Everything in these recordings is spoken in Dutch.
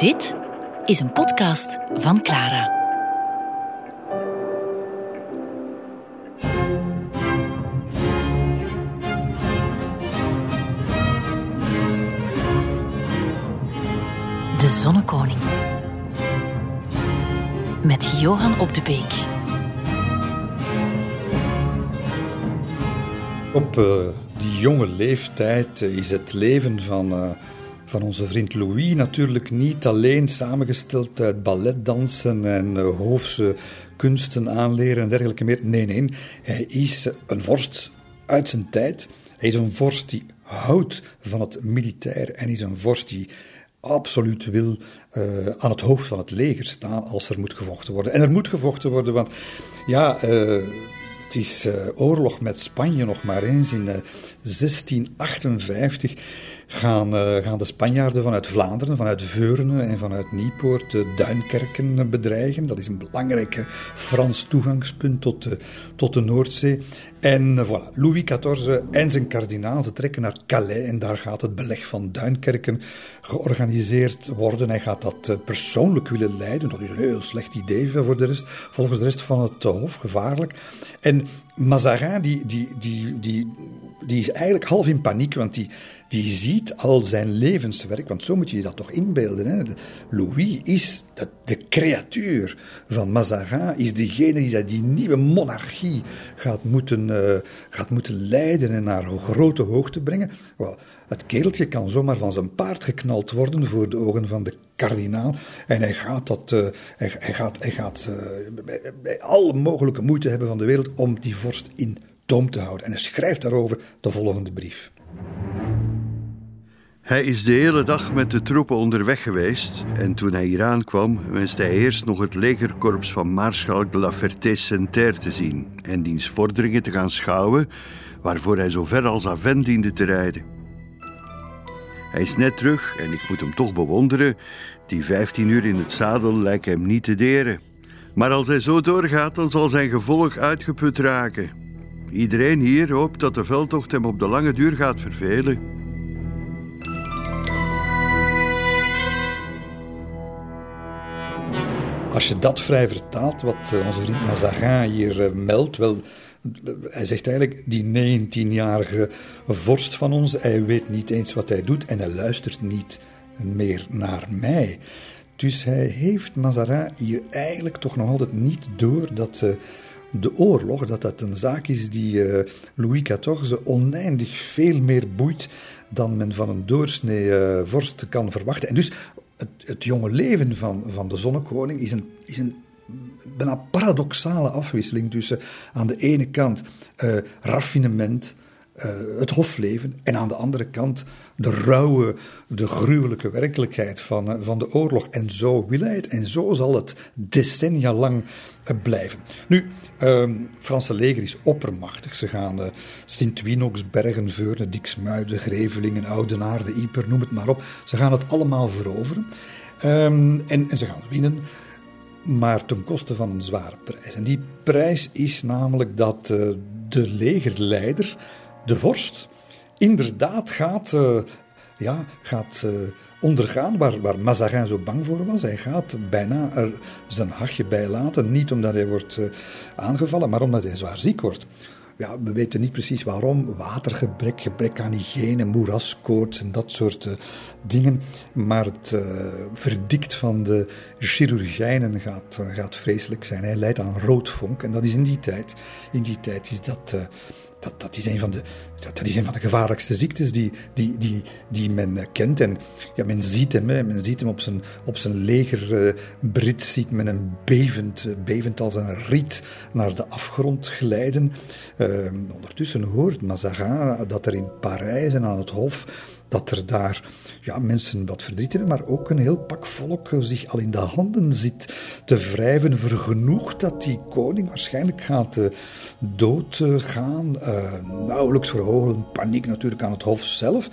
Dit is een podcast van Clara. De Zonnekoning. Met Johan op de Beek. Op uh, die jonge leeftijd uh, is het leven van, uh, van onze vriend Louis natuurlijk niet alleen samengesteld uit balletdansen en hoofdse kunsten aanleren en dergelijke meer. Nee, nee, hij is een vorst uit zijn tijd. Hij is een vorst die houdt van het militair en is een vorst die absoluut wil uh, aan het hoofd van het leger staan als er moet gevochten worden. En er moet gevochten worden, want ja, het is oorlog met Spanje nog maar eens. In 1658 gaan, gaan de Spanjaarden vanuit Vlaanderen, vanuit Veurne en vanuit Niepoort de Duinkerken bedreigen. Dat is een belangrijk Frans toegangspunt tot de, tot de Noordzee. En voilà, Louis XIV en zijn kardinaal, ze trekken naar Calais en daar gaat het beleg van Duinkerken georganiseerd worden. Hij gaat dat persoonlijk willen leiden. Dat is een heel slecht idee voor de rest, volgens de rest van het hof, gevaarlijk. En Mazarin, die, die, die, die, die is eigenlijk half in paniek, want die, die ziet al zijn levenswerk, want zo moet je je dat toch inbeelden. Hè? Louis is de, de creatuur van Mazarin, is degene die die nieuwe monarchie gaat moeten, uh, gaat moeten leiden en naar grote hoogte brengen. Well, het kereltje kan zomaar van zijn paard geknald worden voor de ogen van de kardinaal. En hij gaat, dat, uh, hij, hij, gaat, hij gaat uh, alle mogelijke moeite hebben van de wereld om die vorst in toom te houden. En hij schrijft daarover de volgende brief. Hij is de hele dag met de troepen onderweg geweest en toen hij hier aankwam, wenste hij eerst nog het legerkorps van Maarschalk de La Ferté-Saint-Terre te zien en diens vorderingen te gaan schouwen, waarvoor hij zo ver als Aven diende te rijden. Hij is net terug en ik moet hem toch bewonderen. Die 15 uur in het zadel lijken hem niet te deren. Maar als hij zo doorgaat, dan zal zijn gevolg uitgeput raken. Iedereen hier hoopt dat de veldtocht hem op de lange duur gaat vervelen. Als je dat vrij vertaalt, wat onze vriend Mazarin hier meldt, wel, hij zegt eigenlijk, die 19-jarige vorst van ons, hij weet niet eens wat hij doet en hij luistert niet meer naar mij. Dus hij heeft Mazarin hier eigenlijk toch nog altijd niet door dat de oorlog, dat dat een zaak is die uh, Louis XIV oneindig veel meer boeit dan men van een doorsnee uh, vorst kan verwachten. En dus het, het, jonge leven van, van de zonnekoning is een, is een bijna paradoxale afwisseling tussen aan de ene kant raffinement, het hofleven, en aan de andere kant de rauwe, de gruwelijke werkelijkheid van, van de oorlog. En zo wil hij het, en zo zal het decennia lang blijven. Nu, het Franse leger is oppermachtig. Ze gaan Sint-Winox, Bergen, Veurne, Diksmuiden, Grevelingen, Oudenaarde, Yper, noem het maar op. Ze gaan het allemaal veroveren. Um, en, en ze gaan winnen maar ten koste van een zware prijs. En die prijs is namelijk dat uh, de legerleider, de vorst, inderdaad gaat, uh, ja, gaat uh, ondergaan waar, waar Mazarin zo bang voor was. Hij gaat bijna er zijn hachje bij laten. Niet omdat hij wordt aangevallen, maar omdat hij zwaar ziek wordt. Ja, we weten niet precies waarom. Watergebrek, gebrek aan hygiëne, moeraskoorts en dat soort uh, dingen. Maar het uh, verdikt van de chirurgijnen gaat, gaat vreselijk zijn. Hij leidt aan roodvonk en dat is in die tijd. In die tijd is dat dat, dat, is een van de, dat, is een van de gevaarlijkste ziektes die, die, die, die men kent. En ja, men ziet hem, men ziet hem op zijn, op zijn legerbrit, uh, ziet men hem bevend, uh, bevend als een riet naar de afgrond glijden. Uh, ondertussen hoort Mazarin dat er in Parijs en aan het Hof dat er daar ja, mensen wat verdriet maar ook een heel pak volk zich al in de handen zit te wrijven, vergenoegd dat die koning waarschijnlijk gaat uh, doodgaan. Uh, nauwelijks verhogen paniek natuurlijk aan het hof zelf.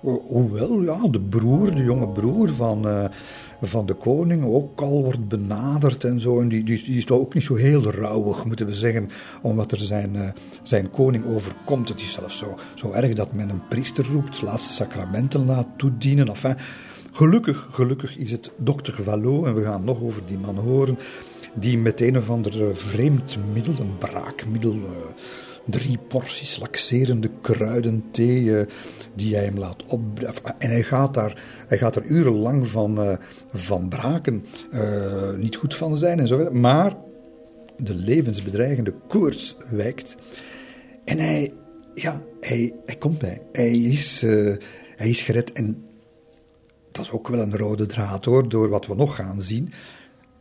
Hoewel, ja, de broer, de jonge broer van, van de koning ook al wordt benaderd en zo. En die, die, is toch ook niet zo heel rauwig, moeten we zeggen, omdat er zijn, uh, zijn koning overkomt. Het is zelfs zo, zo erg dat men een priester roept, laatste sacramenten laat toedienen. Enfin, Gelukkig, gelukkig is het dokter Vallot, en we gaan nog over die man horen, die met een of ander vreemd middel, een braakmiddel, uh, drie porties laxerende kruidenthee, uh, die hij hem laat op... En hij gaat daar, hij gaat er urenlang van, uh, van braken, niet goed van zijn en zo verder. Maar de levensbedreigende koorts wijkt. En hij, ja, hij, hij komt bij. Hij is, hij is gered. En dat is ook wel een rode draad hoor, door wat we nog gaan zien.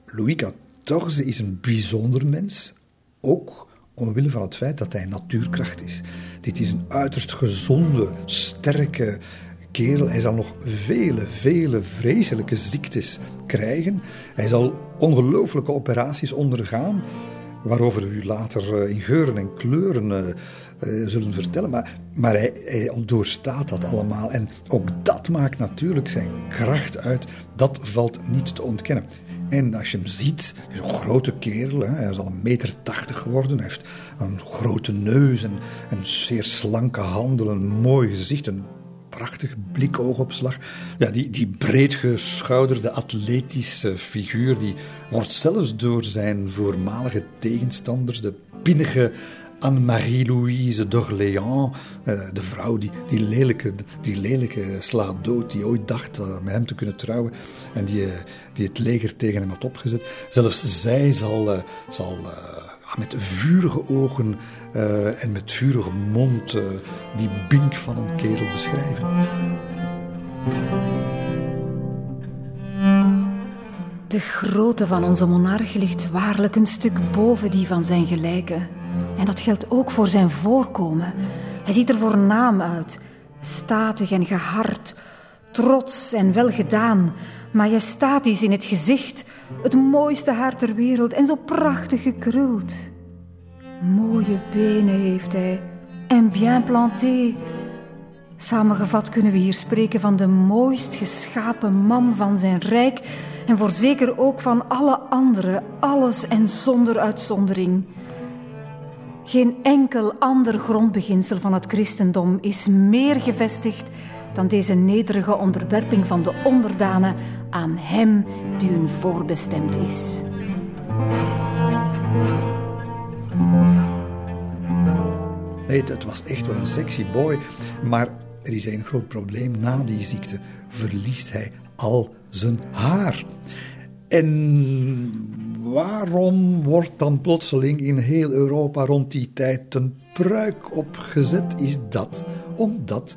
Louis XIV is een bijzonder mens, ook omwille van het feit dat hij natuurkracht is. Dit is een uiterst gezonde, sterke kerel. Hij zal nog vele, vele vreselijke ziektes krijgen. Hij zal ongelooflijke operaties ondergaan, waarover u later eh, in geuren en kleuren uh, uh, zullen vertellen. Maar, maar hij, hij doorstaat dat allemaal. En ook dat maakt natuurlijk zijn kracht uit. Dat valt niet te ontkennen. En als je hem ziet, is een grote kerel, hè, hij is al een meter tachtig geworden, hij heeft een grote neus en een zeer slanke handen, een mooi gezicht, een prachtige blikoogopslag. Ja, die, die breedgeschouderde atletische figuur, die wordt zelfs door zijn voormalige tegenstanders, de pinnige Anne-Marie-Louise d'Orléans, eh, de vrouw die, die, lelijke, die lelijke slaat dood, die ooit dacht uh, met hem te kunnen trouwen en die, eh, die het leger tegen hem had opgezet. Zelfs zij zal, zal met vurige ogen en met vurige mond die bink van een kerel beschrijven. De grootte van onze monarch ligt waarlijk een stuk boven die van zijn gelijken. En dat geldt ook voor zijn voorkomen. Hij ziet er voornaam uit, statig en gehard, trots en welgedaan, majestatisch in het gezicht, het mooiste haar ter wereld en zo prachtig gekruld. Mooie benen heeft hij en bien planté. Samengevat kunnen we hier spreken van de mooist geschapen man van zijn rijk en voorzeker ook van alle anderen, alles en zonder uitzondering. Geen enkel ander grondbeginsel van het christendom is meer gevestigd dan deze nederige onderwerping van de onderdanen aan Hem die hun voorbestemd is. Nee, het was echt wel een sexy boy, maar er is een groot probleem. Na die ziekte verliest hij al zijn haar. En waarom wordt dan plotseling in heel Europa rond die tijd een pruik opgezet? Is dat omdat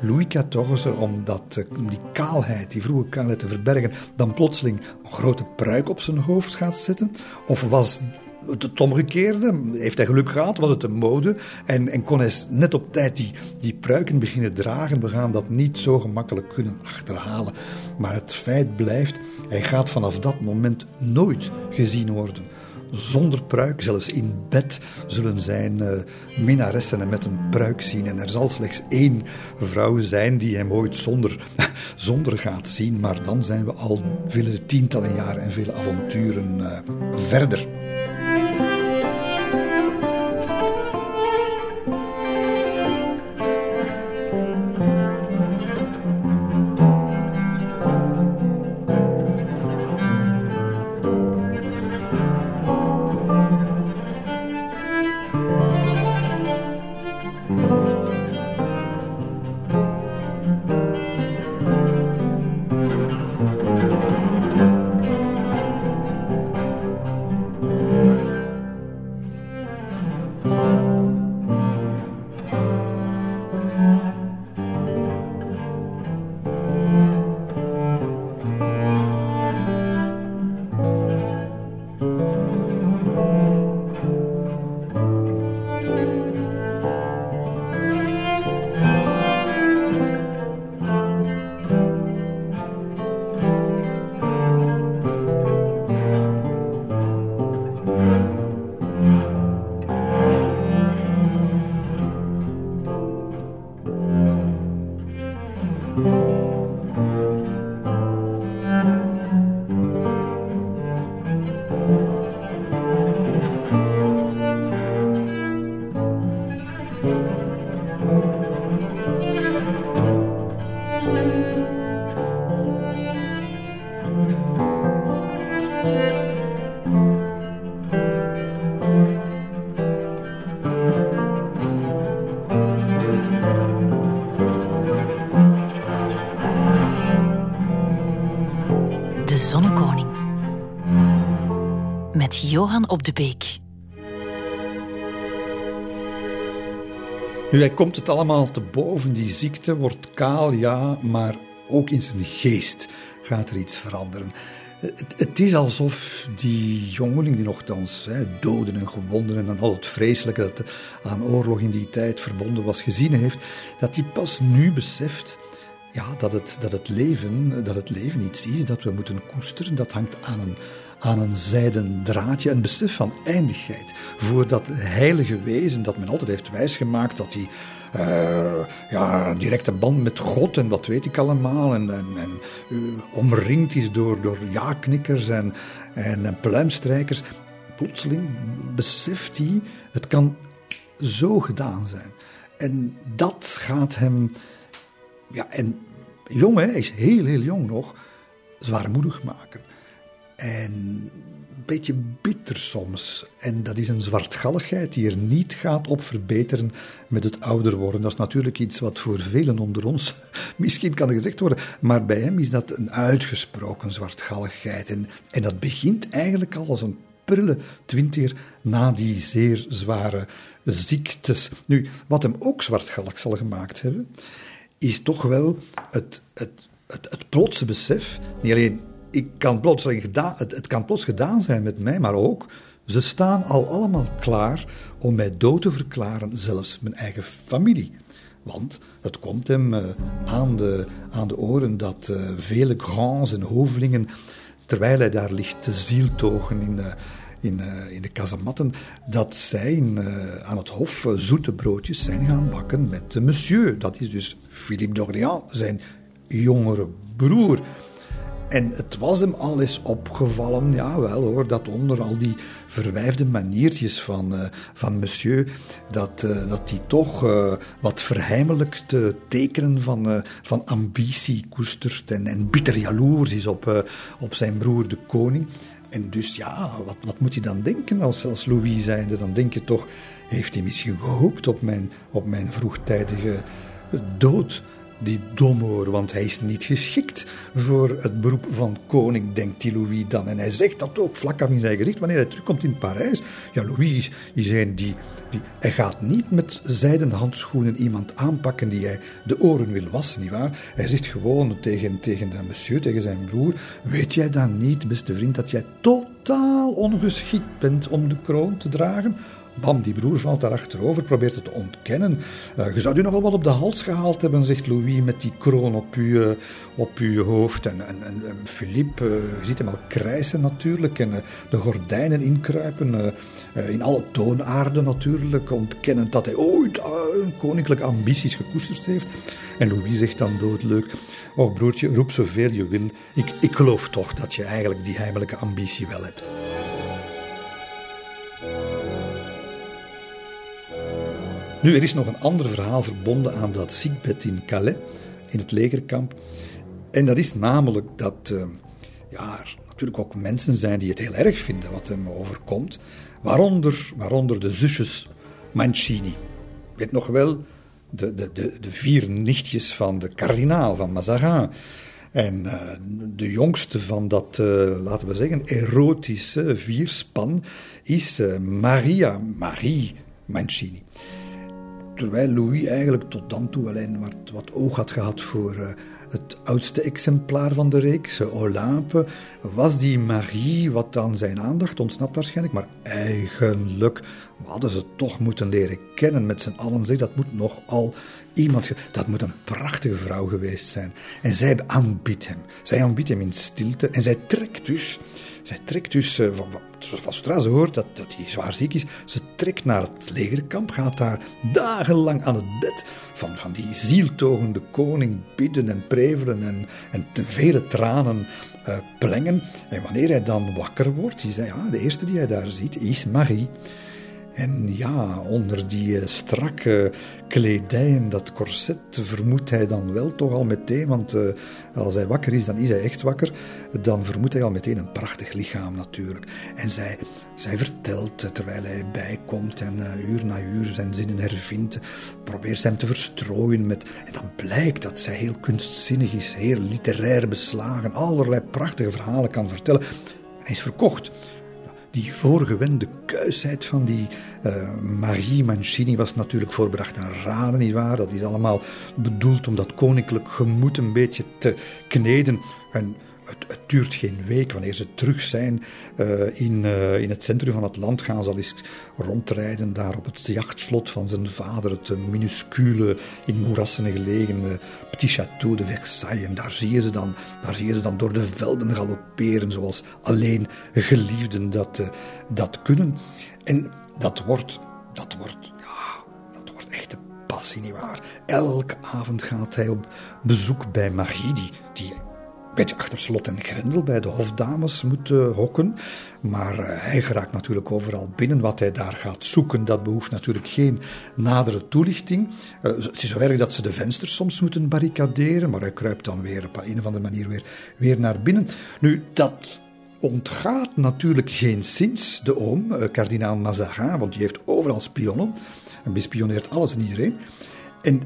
Louis XIV, om dat, eh, die kaalheid, die vroege kaalheid te verbergen, dan plotseling een grote pruik op zijn hoofd gaat zetten? Of was het omgekeerde. Heeft hij geluk gehad, was het een mode. En, en kon hij net op tijd die, die pruiken beginnen dragen. We gaan dat niet zo gemakkelijk kunnen achterhalen. Maar het feit blijft, hij gaat vanaf dat moment nooit gezien worden. Zonder pruik, zelfs in bed, zullen zijn uh, minnaressen hem met een pruik zien. En er zal slechts één vrouw zijn die hem ooit zonder, zonder gaat zien. Maar dan zijn we al vele tientallen jaren en vele avonturen uh, verder. Op de Beek. Nu, hij komt het allemaal te boven. Die ziekte wordt kaal, ja, maar ook in zijn geest gaat er iets veranderen. Het, het is alsof die jongeling, die nogthans hè, doden en gewonden en al het vreselijke dat aan oorlog in die tijd verbonden was, gezien heeft, dat hij pas nu beseft ja, dat, het, dat, het leven, dat het leven iets is dat we moeten koesteren. Dat hangt aan een, aan een zijden draadje, een besef van eindigheid. Voor dat heilige wezen dat men altijd heeft wijsgemaakt dat hij uh, ja, directe band met God en wat weet ik allemaal. En, en, uh, omringd is door, door ja-knikkers en, en, en pluimstrijkers. Plotseling beseft hij, het kan zo gedaan zijn. En dat gaat hem, ja, en jong, hè, hij is heel, heel jong nog, zwaarmoedig maken. En een beetje bitter soms. En dat is een zwartgalligheid die er niet gaat op verbeteren met het ouder worden. Dat is natuurlijk iets wat voor velen onder ons misschien kan gezegd worden. Maar bij hem is dat een uitgesproken zwartgalligheid. En, en dat begint eigenlijk al als een prille twintiger na die zeer zware ziektes. Nu, wat hem ook zwartgallig zal gemaakt hebben, is toch wel het, het, het, het plotse besef, niet alleen ik kan het, het kan plots gedaan zijn met mij, maar ook ze staan al allemaal klaar om mij dood te verklaren, zelfs mijn eigen familie. Want het komt hem uh, aan, de, aan de oren dat uh, vele grands en hovelingen, terwijl hij daar ligt te zieltogen in, uh, in, in de kazematten, dat zij aan het hof zoete broodjes zijn gaan bakken met de monsieur. Dat is dus Philippe d'Orléans, zijn jongere broer. En het was hem al eens opgevallen, ja wel hoor, dat onder al die verwijfde maniertjes van, uh, van monsieur, dat, dat die toch uh, wat verheimelijkte tekenen van, van ambitie koestert en, en bitter jaloers is op, op zijn broer de koning. En dus ja, wat, wat moet hij dan denken als, als Louis zijnde? Dan denk je toch, heeft hij misschien gehoopt op mijn, op mijn vroegtijdige dood? Die domhoor, want hij is niet geschikt voor het beroep van koning, denkt die Louis dan. En hij zegt dat ook vlak af in zijn gezicht wanneer hij terugkomt in Parijs. Ja, Louis is een die, die... Hij gaat niet met zijden handschoenen iemand aanpakken die hij de oren wil wassen, nietwaar? Hij zegt gewoon tegen, tegen de monsieur, tegen zijn broer... Weet jij dan niet, beste vriend, dat jij totaal ongeschikt bent om de kroon te dragen? Bam, die broer valt daar achterover, probeert het te ontkennen. Uh, je zou u nogal wat op de hals gehaald hebben, zegt Louis, met die kroon op uw, op uw hoofd. En, en, en, Philippe, uh, je ziet hem al krijsen natuurlijk, en de gordijnen inkruipen. in alle toonaarden natuurlijk, ontkennend dat hij ooit koninklijke ambities gekoesterd heeft. En Louis zegt dan doodleuk, oh broertje, roep zoveel je wil. Ik, ik geloof toch dat je eigenlijk die heimelijke ambitie wel hebt. Nu, er is nog een ander verhaal verbonden aan dat ziekbed in Calais, in het legerkamp. En dat is namelijk dat uh, ja, er natuurlijk ook mensen zijn die het heel erg vinden wat hem overkomt. Waaronder, waaronder de zusjes Mancini. Weet nog wel, de, de, de, de vier nichtjes van de kardinaal van Mazarin. En uh, de jongste van dat, uh, laten we zeggen, erotische vierspan is uh, Maria, Marie Mancini. Terwijl Louis eigenlijk tot dan toe alleen wat, wat oog had gehad voor uh, het oudste exemplaar van de reeks, Olympe, was die Marie wat aan zijn aandacht ontsnapt waarschijnlijk. Maar eigenlijk hadden ze toch moeten leren kennen met z'n allen. Zeg, dat moet nogal iemand, dat moet een prachtige vrouw geweest zijn. En zij aanbiedt hem. Zij aanbiedt hem in stilte en zij trekt dus zij trekt dus, uh, van, van, zodra ze hoort dat, dat hij zwaar ziek is, ze trekt naar het legerkamp, gaat daar dagenlang aan het bed van, van die zieltogende koning bidden en prevelen en, en ten vele tranen uh, plengen. En wanneer hij dan wakker wordt, is hij, ja, de eerste die hij daar ziet, is Marie. En ja, onder die eh, strakke kledij en dat corset vermoedt hij dan wel toch al meteen, want uh, als hij wakker is, dan is hij echt wakker, dan vermoedt hij al meteen een prachtig lichaam natuurlijk. En zij, zij vertelt, eh, terwijl hij bijkomt en uur na uur zijn zinnen hervindt, probeert hem te verstrooien met... En dan blijkt dat zij heel kunstzinnig is, heel literair beslagen, allerlei prachtige verhalen kan vertellen. Hij is verkocht die voorgewende kuisheid van die uh, Marie Mancini was natuurlijk voorbedacht aan raden, nietwaar? Dat is allemaal bedoeld om dat koninklijk gemoed een beetje te kneden. En het, duurt geen week. Wanneer ze terug zijn uh, in, uh, in het centrum van het land, gaan ze al eens rondrijden daar op het jachtslot van zijn vader. Het minuscule, in moerassen gelegen Petit Château de Versailles. En daar zie je ze dan, daar zie ze dan door de velden galopperen, zoals alleen geliefden dat, dat kunnen. En dat wordt, dat wordt, ja, dat wordt echt de passie, nietwaar? Elke avond gaat hij op bezoek bij Marie, die beetje achter slot en grendel bij de hofdames moet hokken. Maar uh, hij geraakt natuurlijk overal binnen. Wat hij daar gaat zoeken, dat behoeft natuurlijk geen nadere toelichting. Uh, het is zo erg dat ze de vensters soms moeten barricaderen, maar hij kruipt dan weer op een of andere manier weer, weer naar binnen. Nu, dat ontgaat natuurlijk geen sinds de oom, uh, kardinaal Mazarin, want die heeft overal spionnen en bespioneert alles en iedereen. En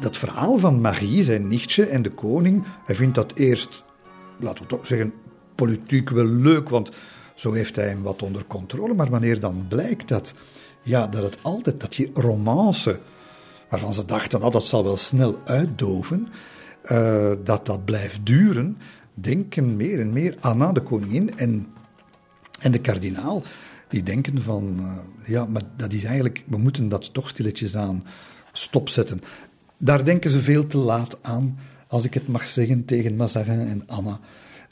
dat verhaal van Marie, zijn nichtje en de koning, hij vindt dat eerst, laten we toch zeggen, politiek wel leuk, want zo heeft hij hem wat onder controle. Maar wanneer dan blijkt dat, ja, dat het altijd, dat die romance, waarvan ze dachten, nou, dat zal wel snel uitdoven, uh, dat dat blijft duren, denken meer en meer Anna, de koningin, en, en de kardinaal, die denken van, uh, ja, maar dat is eigenlijk, we moeten dat toch stilletjes aan stopzetten. Daar denken ze veel te laat aan, als ik het mag zeggen, tegen Mazarin en Anna.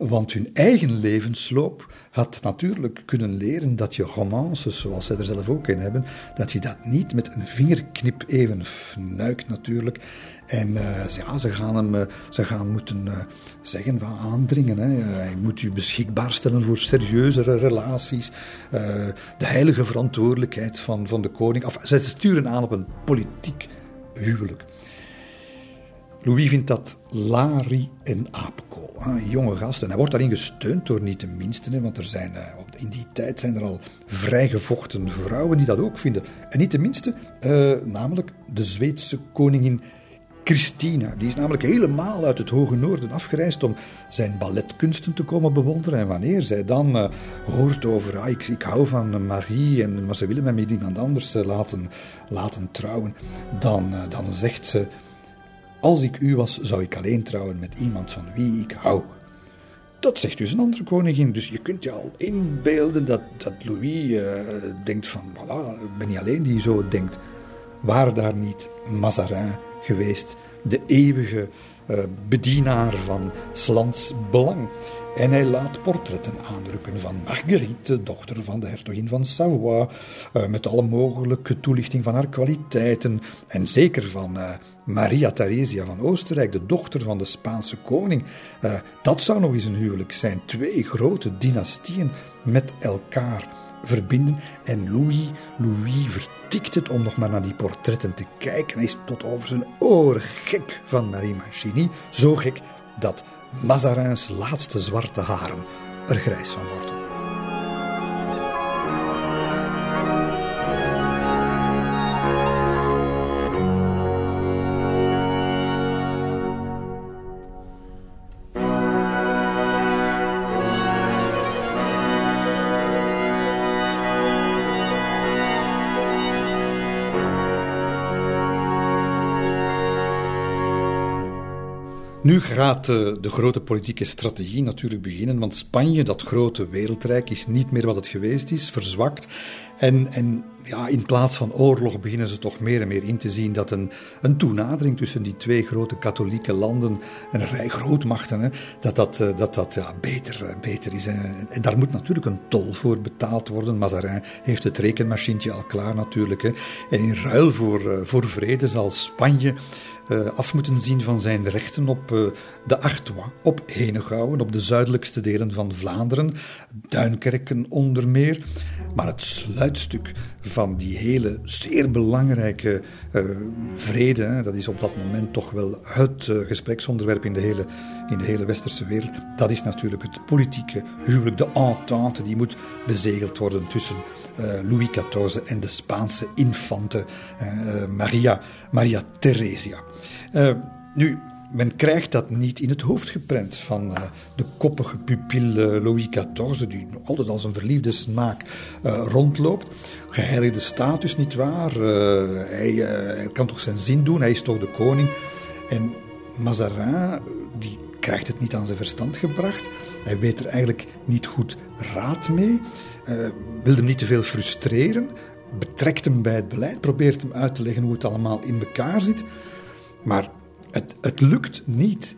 Want hun eigen levensloop had natuurlijk kunnen leren dat je romances, zoals zij er zelf ook in hebben, dat je dat niet met een vingerknip even fnuikt natuurlijk. En uh, ja, ze gaan hem uh, ze gaan moeten uh, zeggen, wat aandringen. Hè. hij moet u beschikbaar stellen voor serieuzere relaties. de heilige verantwoordelijkheid van, van de koning. Of, ze sturen aan op een politiek huwelijk. Louis vindt dat Lari en apenkool. Een jonge gast. En hij wordt daarin gesteund door niet de minste. Want er zijn, eh, in die tijd zijn er al vrijgevochten vrouwen die dat ook vinden. En niet de minste, uh, namelijk de Zweedse koningin Christina. Die is namelijk helemaal uit het hoge noorden afgereisd om zijn balletkunsten te komen bewonderen. En wanneer zij dan uh, hoort over, ah, ik, ik, hou van Marie, en, maar ze willen mij met iemand anders laten, laten trouwen, dan, dan zegt ze... Als ik u was, zou ik alleen trouwen met iemand van wie ik hou. Dat zegt dus een andere koningin. Dus je kunt je al inbeelden dat, dat Louis uh, denkt van, voilà, ik ben niet alleen die zo denkt. Waar daar niet Mazarin geweest, de eeuwige uh, bedienaar van Slans belang. En hij laat portretten aandrukken van Marguerite, dochter van de hertogin van Savoie, uh, met alle mogelijke toelichting van haar kwaliteiten. En zeker van Maria Theresia van Oostenrijk, de dochter van de Spaanse koning. Uh, dat zou nog eens een huwelijk zijn. Twee grote dynastieën met elkaar verbinden. En Louis, Louis vertikt het om nog maar naar die portretten te kijken. Hij is tot over zijn oren gek van Marie Mancini. Zo gek dat Mazarins laatste zwarte haren er grijs van worden. Nu gaat de, de, grote politieke strategie natuurlijk beginnen, want Spanje, dat grote wereldrijk, is niet meer wat het geweest is, verzwakt. En, en ja, in plaats van oorlog beginnen ze toch meer en meer in te zien dat een, een toenadering tussen die twee grote katholieke landen, een rij grootmachten, hè, dat dat, eh, dat, dat ja, beter, eh, beter is. En, daar moet natuurlijk een tol voor betaald worden. Mazarin heeft het rekenmachientje al klaar natuurlijk. Hè. En in ruil voor, eh, voor vrede zal Spanje uh, af moeten zien van zijn rechten op uh, de Artois, op Henegouwen, op de zuidelijkste delen van Vlaanderen, Duinkerken onder meer. Maar het sluitstuk van die hele zeer belangrijke uh, vrede, dat is op dat moment toch wel het gespreksonderwerp in de, hele, in de hele westerse wereld, dat is natuurlijk het politieke huwelijk, de entente, die moet bezegeld worden tussen Louis XIV en de Spaanse infante Maria, Maria Theresia. Nu, men krijgt dat niet in het hoofd geprent van de koppige pupil Louis XIV, die altijd als een verliefde smaak rondloopt. Geheiligde status, nietwaar? Hij, hij kan toch zijn zin doen, hij is toch de koning. En Mazarin, die krijgt het niet aan zijn verstand gebracht. Hij weet er eigenlijk niet goed raad mee. wil hem niet te veel frustreren. Betrekt hem bij het beleid, probeert hem uit te leggen hoe het allemaal in elkaar zit. Maar het, het lukt niet.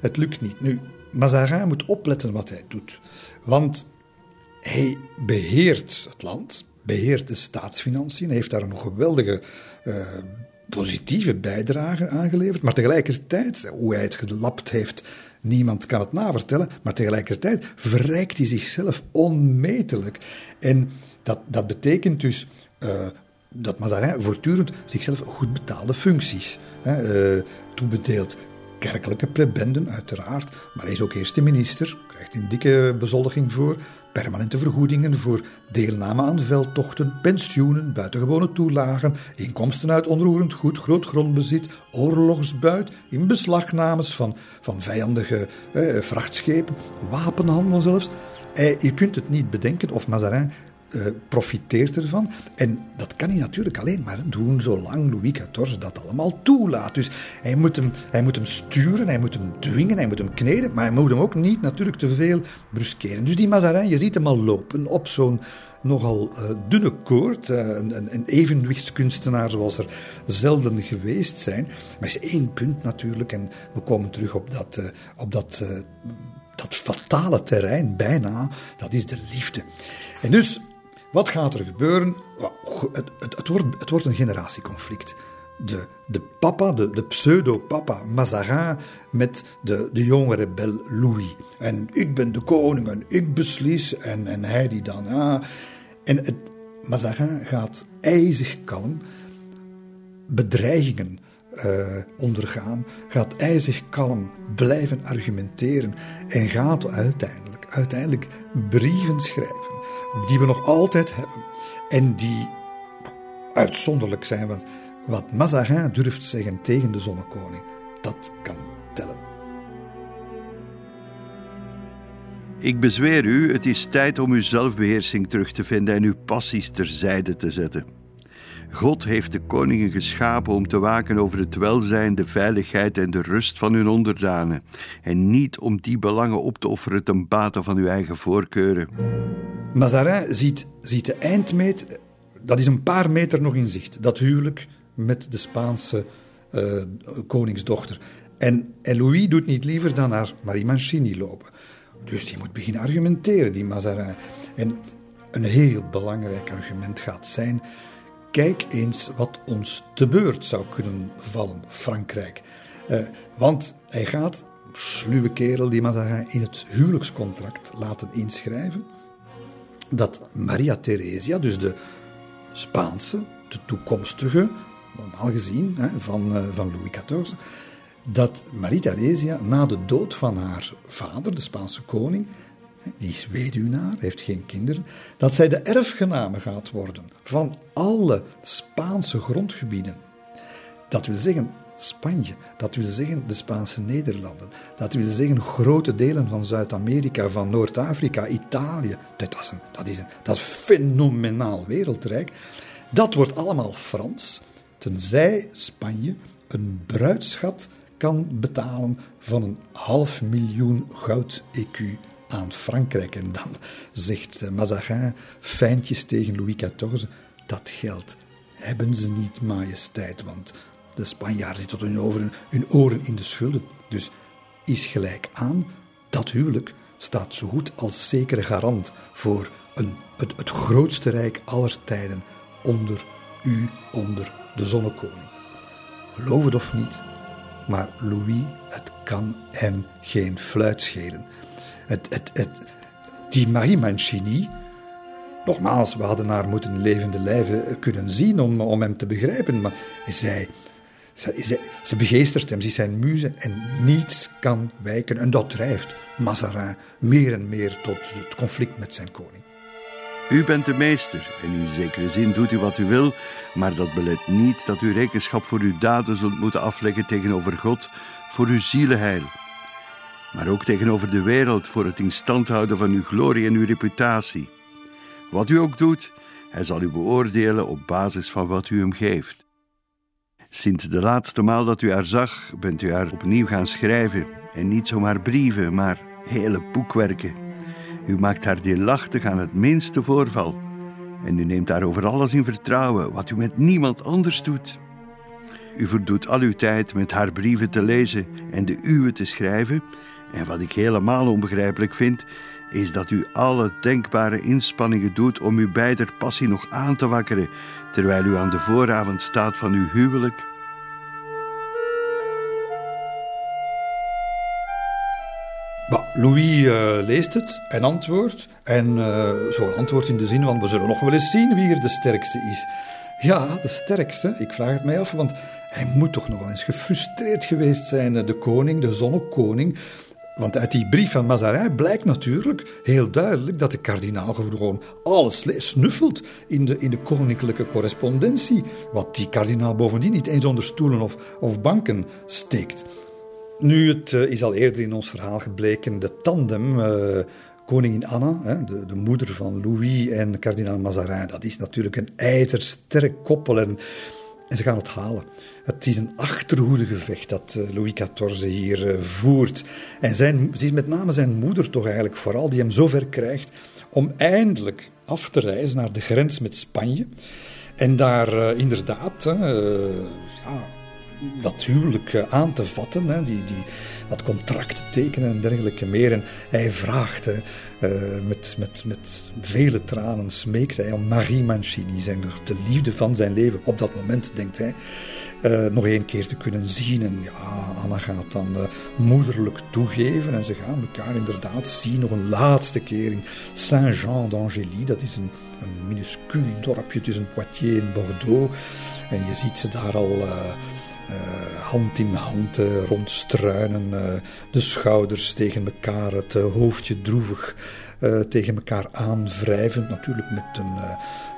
Het lukt niet. Nu, Mazarin moet opletten wat hij doet. Want hij beheert het land, beheert de staatsfinanciën, heeft daar een geweldige uh, positieve bijdrage aan geleverd. Maar tegelijkertijd, hoe hij het gelapt heeft, niemand kan het navertellen. Maar tegelijkertijd verrijkt hij zichzelf onmetelijk. En dat, dat betekent dus uh, dat Mazarin voortdurend zichzelf goed betaalde functies hè, uh, toebedeelt. Kerkelijke prebenden, uiteraard, maar hij is ook eerste minister, krijgt een dikke bezoldiging voor, permanente vergoedingen voor deelname aan veldtochten, pensioenen, buitengewone toelagen, inkomsten uit onroerend goed, groot grondbezit, oorlogsbuit, inbeslagnames van, van vijandige eh, vrachtschepen, wapenhandel zelfs. Eh, je kunt het niet bedenken of Mazarin uh, profiteert ervan. En dat kan hij natuurlijk alleen maar doen zolang Louis XIV dat allemaal toelaat. Dus hij moet, hem, hij moet hem sturen, hij moet hem dwingen, hij moet hem kneden, maar hij moet hem ook niet natuurlijk te veel bruskeren. Dus die Mazarin, je ziet hem al lopen op zo'n nogal uh, dunne koord. Uh, een, een, evenwichtskunstenaar zoals er zelden geweest zijn. Maar is één punt natuurlijk, en we komen terug op dat, op dat, dat fatale terrein bijna, dat is de liefde. En dus wat gaat er gebeuren? Het, het, het, wordt, het wordt een generatieconflict. De, de papa, de, de pseudo-papa Mazarin met de, de jonge rebel Louis. En ik ben de koning en ik beslis en, en hij die dan. Ah. En het, Mazarin gaat ijzig kalm bedreigingen uh, ondergaan, gaat ijzig kalm blijven argumenteren en gaat uiteindelijk, uiteindelijk brieven schrijven die we nog altijd hebben en die uitzonderlijk zijn. Want wat Mazarin durft zeggen tegen de zonnekoning, dat kan tellen. Ik bezweer u, het is tijd om uw zelfbeheersing terug te vinden en uw passies terzijde te zetten. God heeft de koningen geschapen om te waken over het welzijn, de veiligheid en de rust van hun onderdanen, en niet om die belangen op te offeren ten bate van uw eigen voorkeuren. Mazarin ziet, ziet de eindmeet, dat is een paar meter nog in zicht, dat huwelijk met de Spaanse uh, koningsdochter. En, en Louis doet niet liever dan naar Marie Mancini lopen. Dus die moet beginnen argumenteren, die Mazarin. En een heel belangrijk argument gaat zijn kijk eens wat ons te beurt zou kunnen vallen, Frankrijk. Uh, want hij gaat, sluwe kerel, die Mazarin in het huwelijkscontract laten inschrijven dat Maria Theresia, dus de Spaanse, de toekomstige, normaal gezien, hè, van, uh, van Louis XIV, dat Maria Theresia na de dood van haar vader, de Spaanse koning, die is weduwnaar, heeft geen kinderen, dat zij de erfgename gaat worden van alle Spaanse grondgebieden. Dat wil zeggen Spanje, dat wil zeggen de Spaanse Nederlanden, dat wil zeggen grote delen van Zuid-Amerika, van Noord-Afrika, Italië. Dat is, een, dat, is een, dat is fenomenaal wereldrijk. Dat wordt allemaal Frans, tenzij Spanje een bruidschat kan betalen van een half miljoen goud-ecu aan Frankrijk. En dan zegt eh, Mazarin fijntjes tegen Louis XIV: dat geld hebben ze niet, majesteit, want de Spanjaarden zitten tot hun, over, hun oren in de schulden. Dus is gelijk aan, dat huwelijk staat zo goed als zekere garant voor een, het, het grootste rijk aller tijden onder u, onder de zonnekoning. Geloof het of niet, maar Louis, het kan hem geen fluit schelen het, het, die Marie Mancini, nogmaals, we hadden haar moeten levende lijven kunnen zien om, om hem te begrijpen, maar zij, zij, ze begeestert hem, ze zijn muze en niets kan wijken. En dat drijft Mazarin meer en meer tot het conflict met zijn koning. U bent de meester en in zekere zin doet u wat u wil, maar dat belet niet dat u rekenschap voor uw daden zult moeten afleggen tegenover God voor uw zielenheil. Maar ook tegenover de wereld voor het in stand houden van uw glorie en uw reputatie. Wat u ook doet, hij zal u beoordelen op basis van wat u hem geeft. Sinds de laatste maal dat u haar zag, bent u haar opnieuw gaan schrijven. En niet zomaar brieven, maar hele boekwerken. U maakt haar deelachtig aan het minste voorval. En u neemt haar over alles in vertrouwen, wat u met niemand anders doet. U verdoet al uw tijd met haar brieven te lezen en de uwe te schrijven. En wat ik helemaal onbegrijpelijk vind, is dat u alle denkbare inspanningen doet om uw beider passie nog aan te wakkeren, terwijl u aan de vooravond staat van uw huwelijk. Louis uh, leest het en antwoordt. En uh, zo'n antwoord in de zin van: we zullen nog wel eens zien wie er de sterkste is. Ja, de sterkste. Ik vraag het mij af, want hij moet toch nog wel eens gefrustreerd geweest zijn, de koning, de zonnekoning. Want uit die brief van Mazarin blijkt natuurlijk heel duidelijk dat de kardinaal gewoon alles snuffelt in de, in de koninklijke correspondentie. Wat die kardinaal bovendien niet eens onder stoelen of, of banken steekt. Nu, het uh, is al eerder in ons verhaal gebleken, de tandem uh, koningin Anna, de, de, moeder van Louis en kardinaal Mazarin, dat is natuurlijk een ijzersterk koppel en ze gaan het halen. Het is een achterhoedegevecht dat uh, Louis XIV hier voert. En zijn, met name zijn moeder toch eigenlijk vooral die hem zover krijgt om eindelijk af te reizen naar de grens met Spanje. En daar inderdaad ja, dat huwelijk aan te vatten, die, die, dat contract te tekenen en dergelijke meer. En hij vraagt, uh, met, met, met vele tranen smeekt hij om Marie Mancini, zijn, de liefde van zijn leven. Op dat moment, denkt hij, uh, nog één keer te kunnen zien. En ja, Anna gaat dan uh, moederlijk toegeven en ze gaan elkaar inderdaad zien nog een laatste keer in Saint-Jean d'Angély. Dat is een, een minuscuul dorpje tussen Poitiers en Bordeaux. En je ziet ze daar al hand in hand uh, rondstruinen, uh, de schouders tegen elkaar, het hoofdje droevig tegen elkaar aanwrijvend. Natuurlijk met een,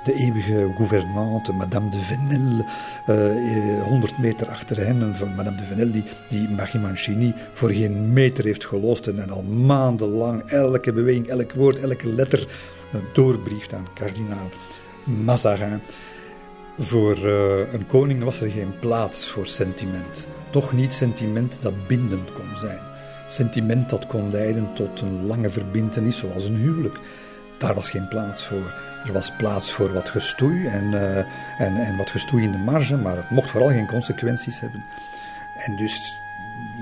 de eeuwige gouvernante, Madame de Venel, 100 meter achter hen. van Madame de Venel, die, die Marie voor geen meter heeft gelost en al maandenlang elke beweging, elk woord, elke letter doorbrieft aan kardinaal Mazarin. Voor uh, een koning was er geen plaats voor sentiment. Toch niet sentiment dat bindend kon zijn. Sentiment dat kon leiden tot een lange verbintenis, zoals een huwelijk. Daar was geen plaats voor. Er was plaats voor wat gestoei en, uh, en, en wat gestoei in de marge, maar het mocht vooral geen consequenties hebben. En dus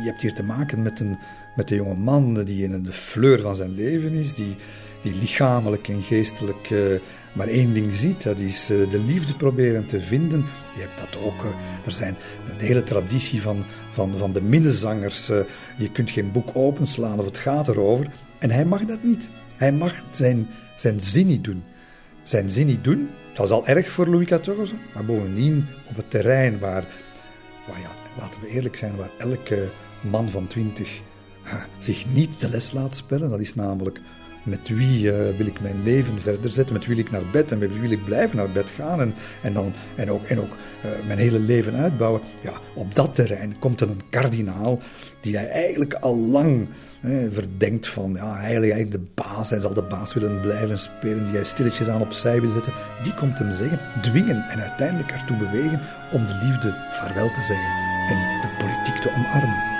je hebt hier te maken met een, met een jonge man die in de fleur van zijn leven is, die, die lichamelijk en geestelijk uh, maar één ding ziet, dat is uh, de liefde proberen te vinden. Je hebt dat ook, uh, er zijn de hele traditie van, van, van de minnezangers. je kunt geen boek openslaan of het gaat erover. En hij mag dat niet. Hij mag zijn, zijn zin niet doen. Zijn zin niet doen, dat is al erg voor Louis XIV, maar bovendien op het terrein waar, waar ja, laten we eerlijk zijn, waar elke man van twintig zich niet de les laat spellen. Dat is namelijk met wie uh, wil ik mijn leven verder zetten, met wie wil ik naar bed en met wie wil ik blijven naar bed gaan en, en, dan, en ook, en ook uh, mijn hele leven uitbouwen. Ja, op dat terrein komt er een kardinaal die hij eigenlijk al lang eh, verdenkt van, ja, eigenlijk, de baas, hij zal de baas willen blijven spelen, die hij stilletjes aan opzij wil zetten. Die komt hem zeggen, dwingen en uiteindelijk ertoe bewegen om de liefde vaarwel te zeggen en de politiek te omarmen.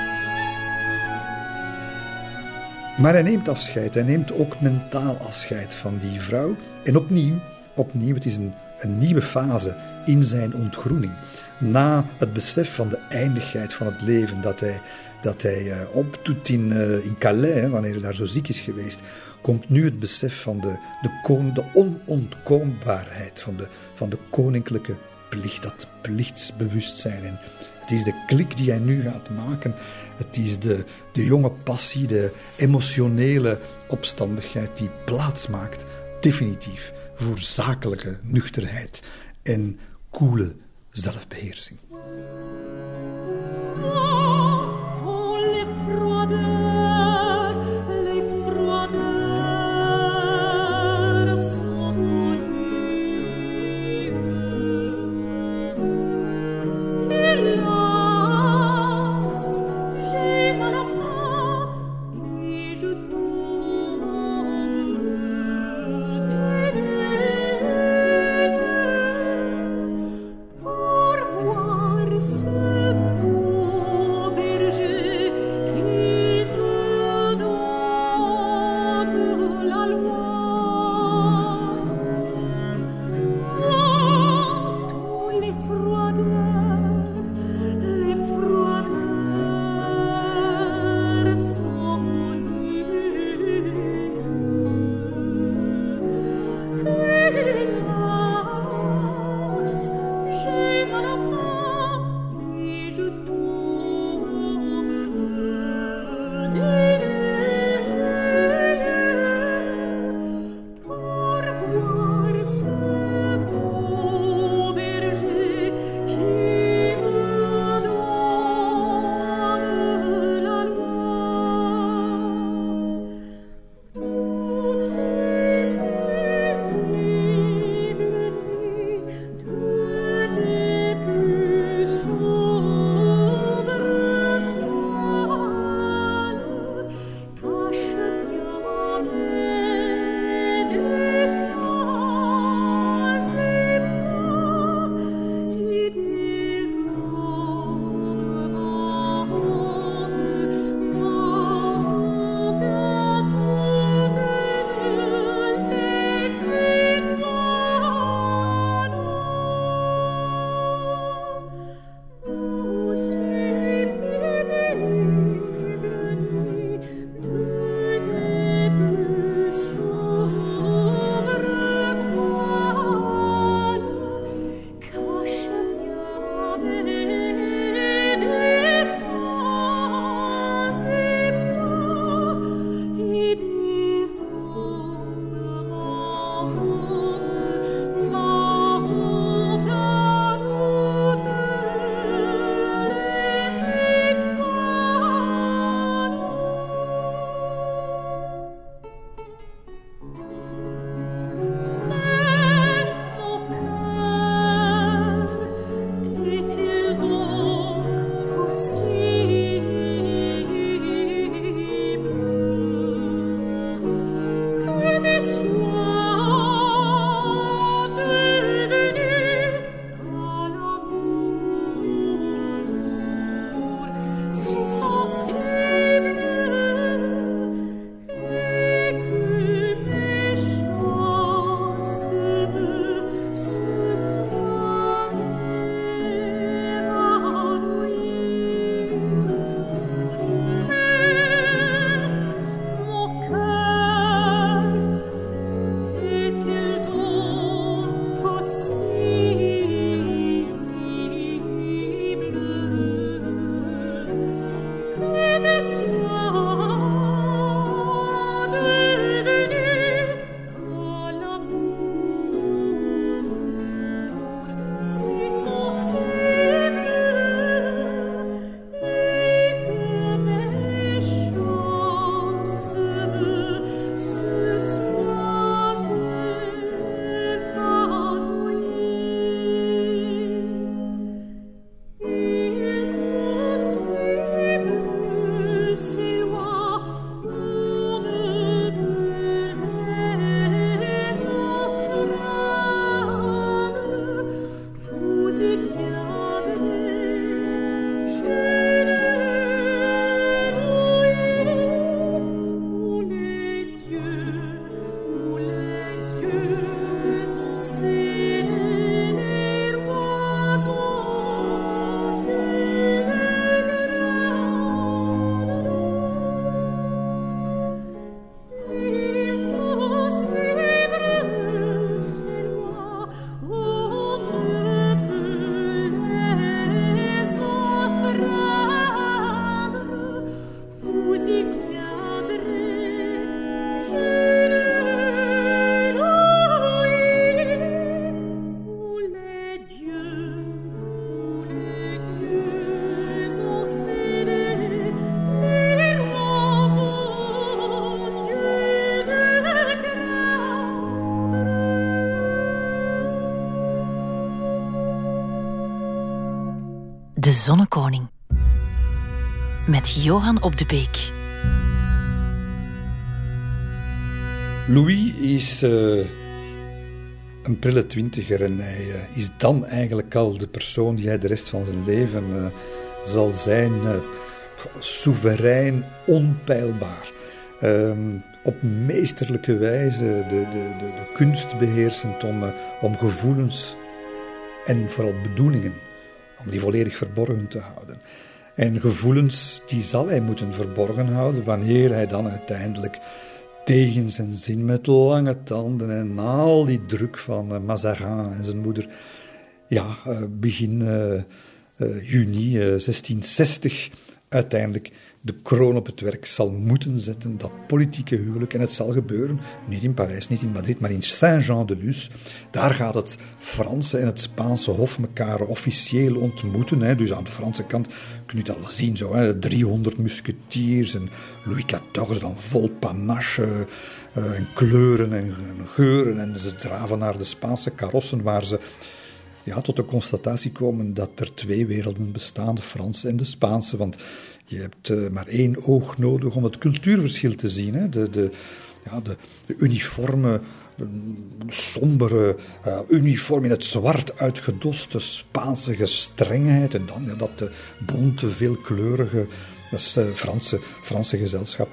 Maar hij neemt afscheid. Hij neemt ook mentaal afscheid van die vrouw. En opnieuw, opnieuw het is een, een nieuwe fase in zijn ontgroening. Na het besef van de eindigheid van het leven dat hij, dat hij uh, opdoet in, uh, in Calais, wanneer hij daar zo ziek is geweest, komt nu het besef van de, de, kon, de onontkoombaarheid van de, van de koninklijke plicht, dat plichtsbewustzijn. En het is de klik die hij nu gaat maken. Het is de, de jonge passie, de emotionele opstandigheid die plaats maakt, definitief, voor zakelijke nuchterheid en koele zelfbeheersing. Johan op de Beek. Louis is uh, een prille twintiger en hij uh, is dan eigenlijk al de persoon die hij de rest van zijn leven uh, zal zijn. soeverein, onpeilbaar. Um, op meesterlijke wijze de, de, de, de kunst beheersend om, om gevoelens en vooral bedoelingen om die volledig verborgen te houden. En gevoelens, die zal hij moeten verborgen houden wanneer hij dan uiteindelijk tegen zijn zin met lange tanden en al die druk van uh, Mazarin en zijn moeder, ja, uh, begin uh, juni 1660 uiteindelijk de kroon op het werk zal moeten zetten, dat politieke huwelijk. En het zal gebeuren, niet in Parijs, niet in Madrid, maar in Saint-Jean-de-Luz. Daar gaat het Franse en het Spaanse hof elkaar officieel ontmoeten. Hè. Dus aan de Franse kant kun je het al zien, zo, hè. 300 musketiers en Louis XIV dan vol panache uh, en kleuren en, geuren. En ze draven naar de Spaanse karossen waar ze ja, tot de constatatie komen dat er twee werelden bestaan, de Franse en de Spaanse. Want je hebt uh, maar één oog nodig om het cultuurverschil te zien. Hè? De, de, ja, de, uniforme, sombere uh, uniform in het zwart uitgedoste Spaanse gestrengheid. En dan ja, dat de bonte, veelkleurige dat is, uh, Franse, Franse gezelschap.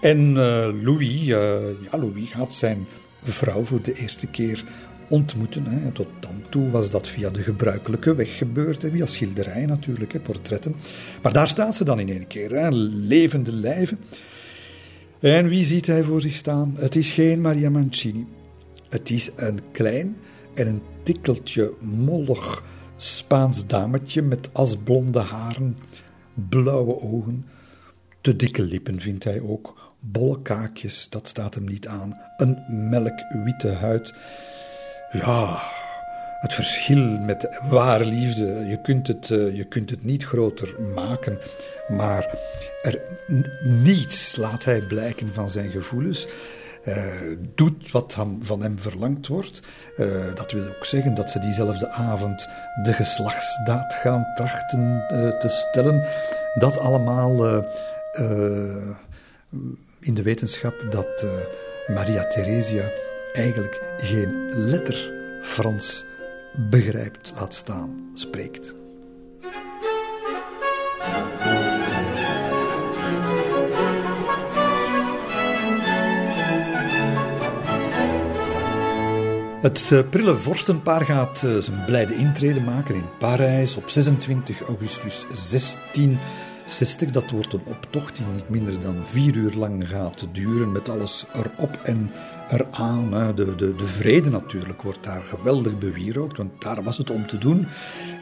En Louis, ja, Louis gaat zijn vrouw voor de eerste keer ontmoeten. Hè. Tot dan toe was dat via de gebruikelijke weg gebeurd, hè. via schilderijen natuurlijk, hè, portretten. Maar daar staat ze dan in één keer, hè, levende lijven. En wie ziet hij voor zich staan? Het is geen Maria Mancini. Het is een klein en een tikkeltje mollig Spaans dametje met asblonde haren, blauwe ogen, te dikke lippen vindt hij ook, bolle kaakjes, dat staat hem niet aan, een melkwitte huid ja, het verschil met ware liefde, je kunt het, eh, je kunt het niet groter maken, maar er niets laat hij blijken van zijn gevoelens. Uh, doet wat van hem verlangd wordt. Uh, dat wil ook zeggen dat ze diezelfde avond de geslachtsdaad gaan trachten te stellen. Dat allemaal in de wetenschap dat Maria Theresia eigenlijk geen letter Frans begrijpt, laat staan, spreekt. Het eh, prille vorstenpaar gaat eh, zijn blijde intrede maken in Parijs op 26 augustus 1660. Dat wordt een optocht die niet minder dan vier uur lang gaat duren met alles erop en eraan. De, de, de vrede natuurlijk wordt daar geweldig bewierookt, want daar was het om te doen.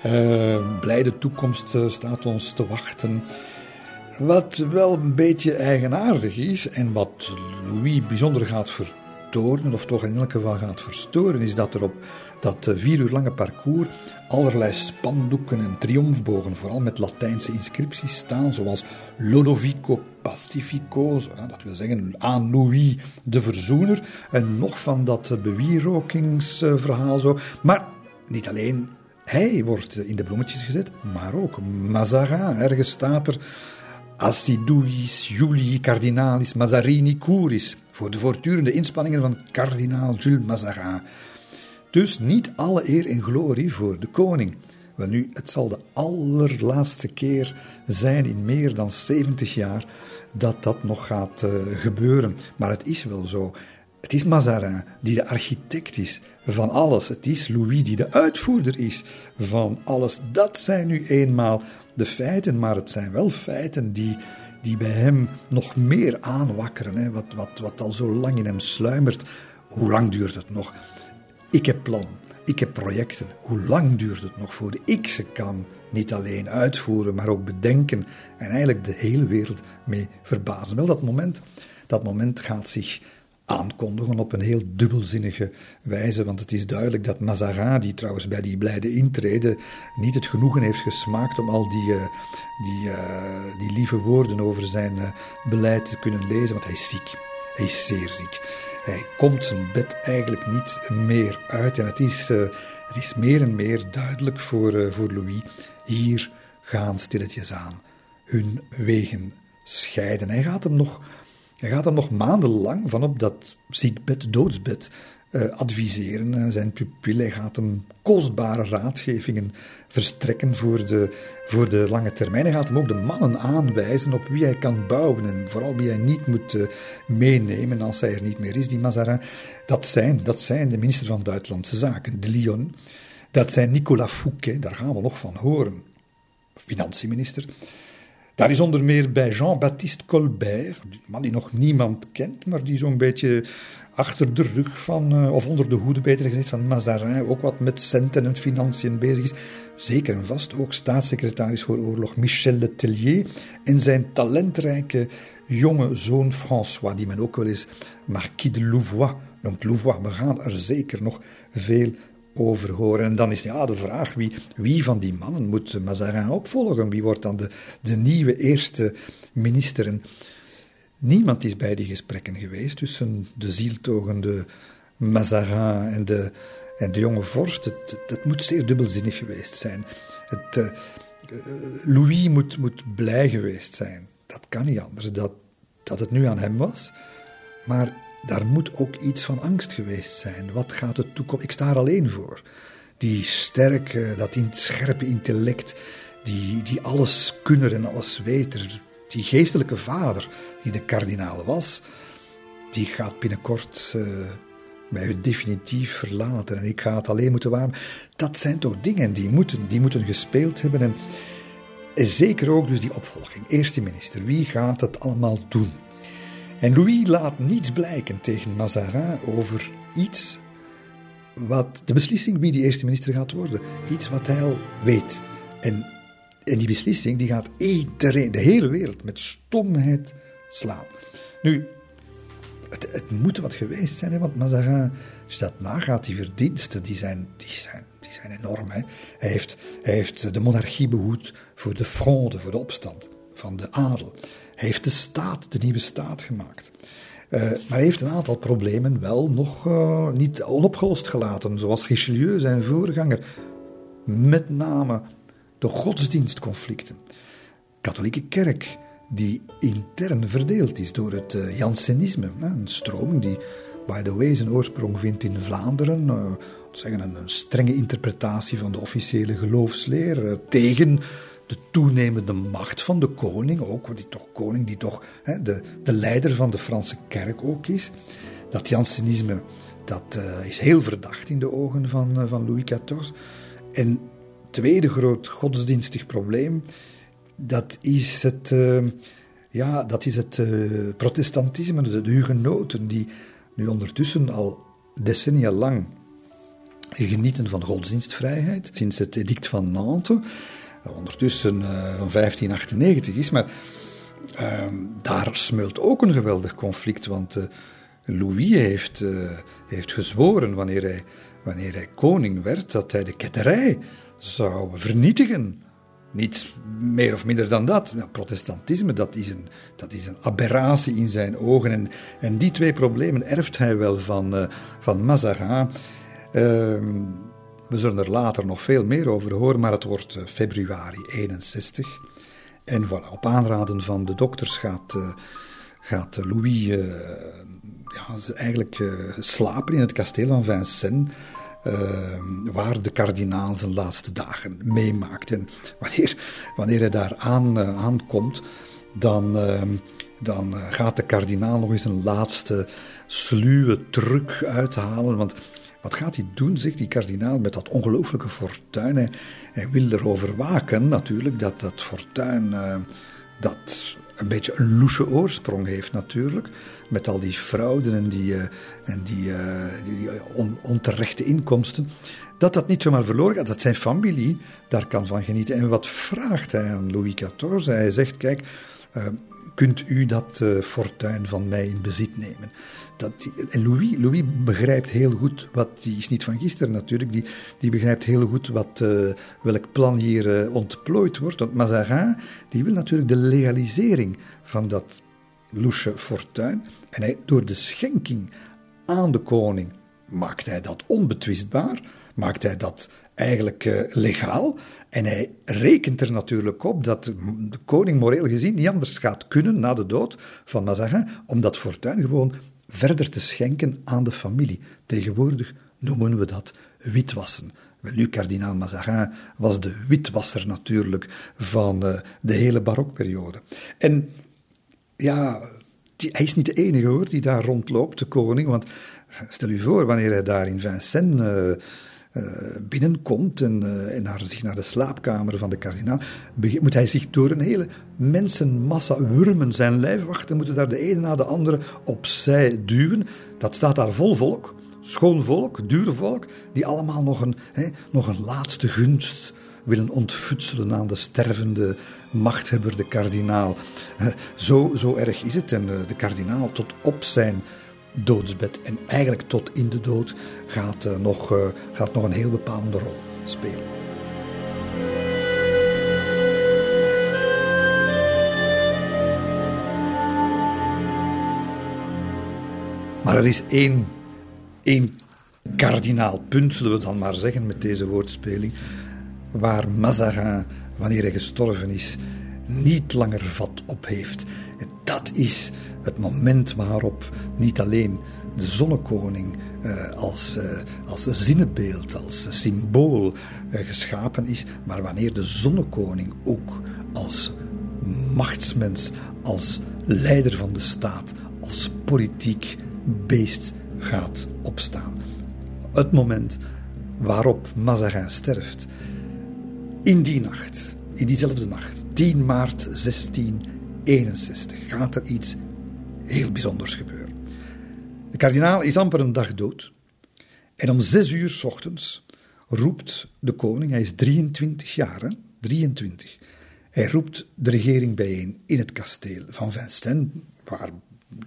Uh, blijde toekomst staat ons te wachten. Wat wel een beetje eigenaardig is en wat Louis bijzonder gaat vertellen of toch in elk geval gaat verstoren, is dat er op dat eh, vier uur lange parcours allerlei spandoeken en triomfbogen, vooral met Latijnse inscripties staan, zoals Lodovico Pacifico, dat wil zeggen aan Louis de Verzoener, en nog van dat bewierokingsverhaal zo. Maar niet alleen hij wordt in de bloemetjes gezet, maar ook Mazarin. Ergens staat er Assiduis Julii Cardinalis Mazarini Curis voor de voortdurende inspanningen van kardinaal Jules Mazarin. Dus niet alle eer en glorie voor de koning. Wel nu, het zal de allerlaatste keer zijn in meer dan 70 jaar dat dat nog gaat uh, gebeuren. Maar het is wel zo. Het is Mazarin die de architect is van alles. Het is Louis die de uitvoerder is van alles. Dat zijn nu eenmaal de feiten, maar het zijn wel feiten die die bij hem nog meer aanwakkeren. Hè, wat, wat, wat al zo lang in hem sluimert. Hoe lang duurt het nog? Ik heb plan, ik heb projecten. Hoe lang duurt het nog voor ik ze kan niet alleen uitvoeren, maar ook bedenken en eigenlijk de hele wereld mee verbazen? Wel, dat moment, dat moment gaat zich aankondigen op een heel dubbelzinnige wijze. Want het is duidelijk dat Mazarin, die trouwens bij die blijde intrede niet het genoegen heeft gesmaakt om al die, uh, die, uh, die lieve woorden over zijn uh, beleid te kunnen lezen, want hij is ziek. Hij is zeer ziek. Hij komt zijn bed eigenlijk niet meer uit. En het is, het is meer en meer duidelijk voor, voor Louis. Hier gaan stilletjes aan hun wegen scheiden. Hij gaat hem nog hij gaat hem nog maandenlang van op dat ziekbed, doodsbed, uh, adviseren. Uh, zijn pupillen gaat hem kostbare raadgevingen verstrekken voor de, voor de lange termijn. Hij gaat hem ook de mannen aanwijzen op wie hij kan bouwen en vooral wie hij niet moet uh, meenemen als hij er niet meer is, die Mazarin. Dat zijn, dat zijn de minister van Buitenlandse Zaken, de Lyon. Dat zijn Nicolas Fouquet, daar gaan we nog van horen, financieminister. Daar is onder meer bij Jean-Baptiste Colbert, een man die nog niemand kent, maar die zo'n beetje achter de rug van, eh, of onder de hoede beter gezegd, van Mazarin ook wat met centen en financiën bezig is. Zeker en vast ook staatssecretaris voor oorlog Michel Letellier en zijn talentrijke jonge zoon François, die men ook wel eens Marquis de Louvois noemt. Louvois, we gaan er zeker nog veel over horen. En dan is ja, de vraag wie, wie van die mannen moet Mazarin opvolgen? Wie wordt dan de, de nieuwe eerste minister? Niemand is bij die gesprekken geweest tussen de zieltogende Mazarin en de, en de jonge vorst. Het, moet zeer dubbelzinnig geweest zijn. Het, uh, Louis moet, moet blij geweest zijn. Dat kan niet anders, dat, dat het nu aan hem was. Maar daar moet ook iets van angst geweest zijn. Wat gaat de toekomst? Ik sta er alleen voor. Die sterke, dat scherpe intellect, die, die alles kunner en alles weter, die geestelijke vader die de kardinaal was, die gaat binnenkort uh, mij definitief verlaten en ik ga het alleen moeten waarmen. Dat zijn toch dingen die moeten, die moeten gespeeld hebben en, zeker ook dus die opvolging. Eerste minister, wie gaat het allemaal doen? En Louis laat niets blijken tegen Mazarin over iets wat de beslissing wie die eerste minister gaat worden. Iets wat hij al weet. En, en die beslissing die gaat iedereen, de hele wereld, met stomheid slaan. Nu, het, het moet wat geweest zijn, hè, want Mazarin, als je dat nagaat, die verdiensten, die zijn, die zijn, die zijn enorm. Hij, heeft, hij heeft de monarchie behoed voor de fronde, voor de opstand van de adel. Hij heeft de staat, de nieuwe staat gemaakt. Uh, maar hij heeft een aantal problemen wel nog uh, niet onopgelost gelaten, zoals Richelieu, zijn voorganger. Met name de godsdienstconflicten. Katholieke kerk, die intern verdeeld is door het uh, Jansenisme, een stroming die, by the way, zijn oorsprong vindt in Vlaanderen. zeggen een, strenge interpretatie van de officiële geloofsleer tegen de toenemende macht van de koning, ook die toch koning die toch hè, de, de leider van de Franse kerk ook is. Dat Jansenisme Dat is heel verdacht in de ogen van, van Louis XIV. En tweede groot godsdienstig probleem, dat is het, ja, dat is het protestantisme, de hugenoten, die nu ondertussen al decennia lang genieten van godsdienstvrijheid sinds het edict van Nantes, dat ondertussen uh, van 1598 is. Maar uh, daar smeult ook een geweldig conflict, want Louis heeft, heeft gezworen wanneer hij, wanneer hij koning werd dat hij de ketterij zou vernietigen. Niets meer of minder dan dat. Protestantisme, dat is, een, dat is een aberratie in zijn ogen. En, en die twee problemen erft hij wel van, uh, van Mazarin. Ehm, we zullen er later nog veel meer over horen, maar het wordt uh, februari 61. En voilà, op aanraden van de dokters gaat, uh, gaat Louis ja, eigenlijk slapen in het kasteel van Vincennes. Ehm, waar de kardinaal zijn laatste dagen meemaakt. En wanneer, wanneer hij daar aan, uh, aankomt, dan, ehm, dan eh, gaat de kardinaal nog eens een laatste sluwe truc uithalen. Want wat gaat hij doen, zegt die kardinaal, met dat ongelooflijke fortuin? Hij, wil erover waken natuurlijk dat dat fortuin uh, dat een beetje een loesje oorsprong heeft natuurlijk. Met al die fraude en die, uh, en die, uh, die on, onterechte inkomsten. Dat dat niet zomaar verloren gaat, dat zijn familie daar kan van genieten. En wat vraagt hij aan Louis XIV? Hij zegt, kijk, uh, kunt u dat fortuin van mij in bezit nemen? Dat, en Louis, Louis begrijpt heel goed wat, die is niet van gisteren natuurlijk, die, die begrijpt heel goed wat, welk plan hier ontplooid wordt. Want Mazarin die wil natuurlijk de legalisering van dat loesje fortuin. En hij, door de schenking aan de koning maakt hij dat onbetwistbaar, maakt hij dat eigenlijk uh, legaal. En hij rekent er natuurlijk op dat de koning moreel gezien niet anders gaat kunnen na de dood van Mazarin, om dat fortuin gewoon verder te schenken aan de familie. Tegenwoordig noemen we dat witwassen. Wel nu, kardinaal Mazarin was de witwasser natuurlijk van uh, de hele barokperiode. En ja, die, hij is niet de enige hoor die daar rondloopt, de koning. Want stel u voor, wanneer hij daar in Vincennes uh, uh, binnenkomt en, uh, en naar, zich naar de slaapkamer van de kardinaal, moet hij zich door een hele mensenmassa wurmen. Zijn lijfwachten moeten daar de ene na de andere opzij duwen. Dat staat daar vol volk, schoon volk, duur volk, die allemaal nog een, nog een laatste gunst willen ontfutselen aan de stervende machthebber, de kardinaal. Zo, zo erg is het. En eh, de kardinaal tot op zijn doodsbed en eigenlijk tot in de dood gaat, uh, nog, gaat nog een heel bepalende rol spelen. Maar er is één, één kardinaal punt, zullen we dan maar zeggen met deze woordspeling, waar Mazarin, wanneer hij gestorven is, niet langer vat op heeft. En dat is het moment waarop niet alleen de zonnekoning uh, als, uh, als zinnebeeld, als symbool uh, geschapen is, maar wanneer de zonnekoning ook als machtsmens, als leider van de staat, als politiek beest gaat opstaan. Het moment waarop Mazarin sterft. In die nacht, in diezelfde nacht, 10 maart 1661, gaat er iets heel bijzonders gebeuren. De kardinaal is amper een dag dood. En om zes uur s ochtends roept de koning, hij is 23 jaar, hè? 23. Hij roept de regering bijeen in het kasteel van Vincennes, waar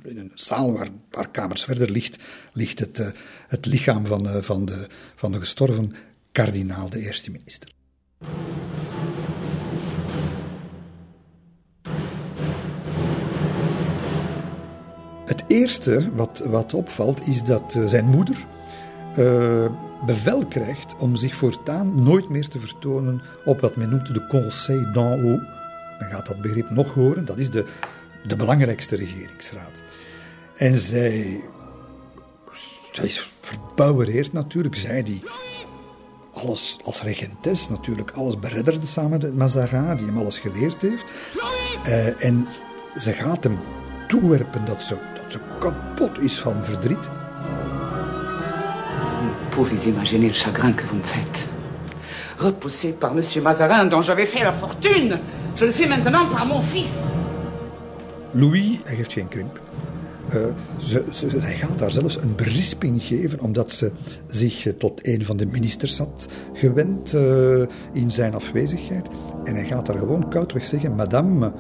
in een zaal waar paar kamers verder ligt, ligt het, uh, het lichaam van, uh, van, de, van de gestorven kardinaal, de eerste minister. Het eerste wat, wat opvalt is dat uh, zijn moeder uh, bevel krijgt om zich voortaan nooit meer te vertonen op wat men noemt de Conseil d'en haut. Men gaat dat begrip nog horen, dat is de, de belangrijkste regeringsraad. En zij, zij is verbouwereerd natuurlijk, zij die alles als regentes natuurlijk alles beredderde samen met Mazarin, die hem alles geleerd heeft. Uh, en ze gaat hem toewerpen dat ze, dat ze kapot is van verdriet. pouvez imaginer le chagrin que vous me faites. Repoussé par Monsieur Mazarin, dont j'avais fait la fortune, je le fais maintenant par mon fils. Louis, hij geeft geen krimp. Uh, ze, ze, zij gaat daar zelfs een berisping geven, omdat ze zich tot een van de ministers had gewend uh, in zijn afwezigheid. En hij gaat daar gewoon koudweg zeggen: Madame,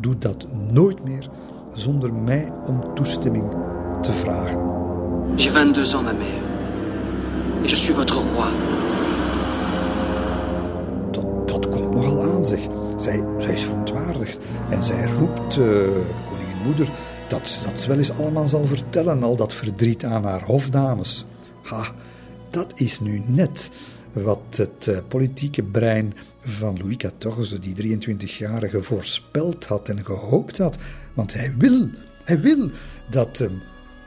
doe dat nooit meer zonder mij om toestemming te vragen. J'ai 22 ans, ma mère. Et je suis votre roi. Dat, dat komt nogal aan, zeg. Zij, zij is verontwaardigd. En zij roept, uh, koningin moeder, dat, dat wel eens allemaal zal vertellen, al dat verdriet aan haar hofdames. Ha, dat is nu net wat het uh, politieke brein van Louis XIV, die 23-jarige, voorspeld had en gehoopt had. Want hij wil, hij wil dat um,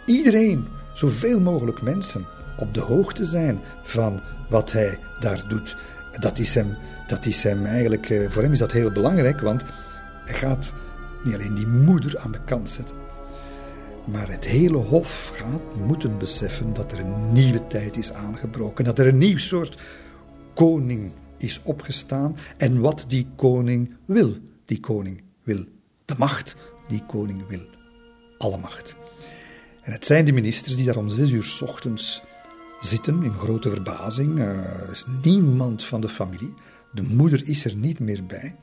iedereen, zoveel mogelijk mensen, op de hoogte zijn van wat hij daar doet. Dat is hem, dat is hem eigenlijk, uh, voor hem is dat heel belangrijk, want hij gaat niet alleen die moeder aan de kant zetten. Maar het hele Hof gaat moeten beseffen dat er een nieuwe tijd is aangebroken. Dat er een nieuw soort koning is opgestaan. En wat die koning wil. Die koning wil de macht. Die koning wil alle macht. En het zijn de ministers die daar om zes uur s ochtends zitten in grote verbazing. Er is niemand van de familie. De moeder is er niet meer bij.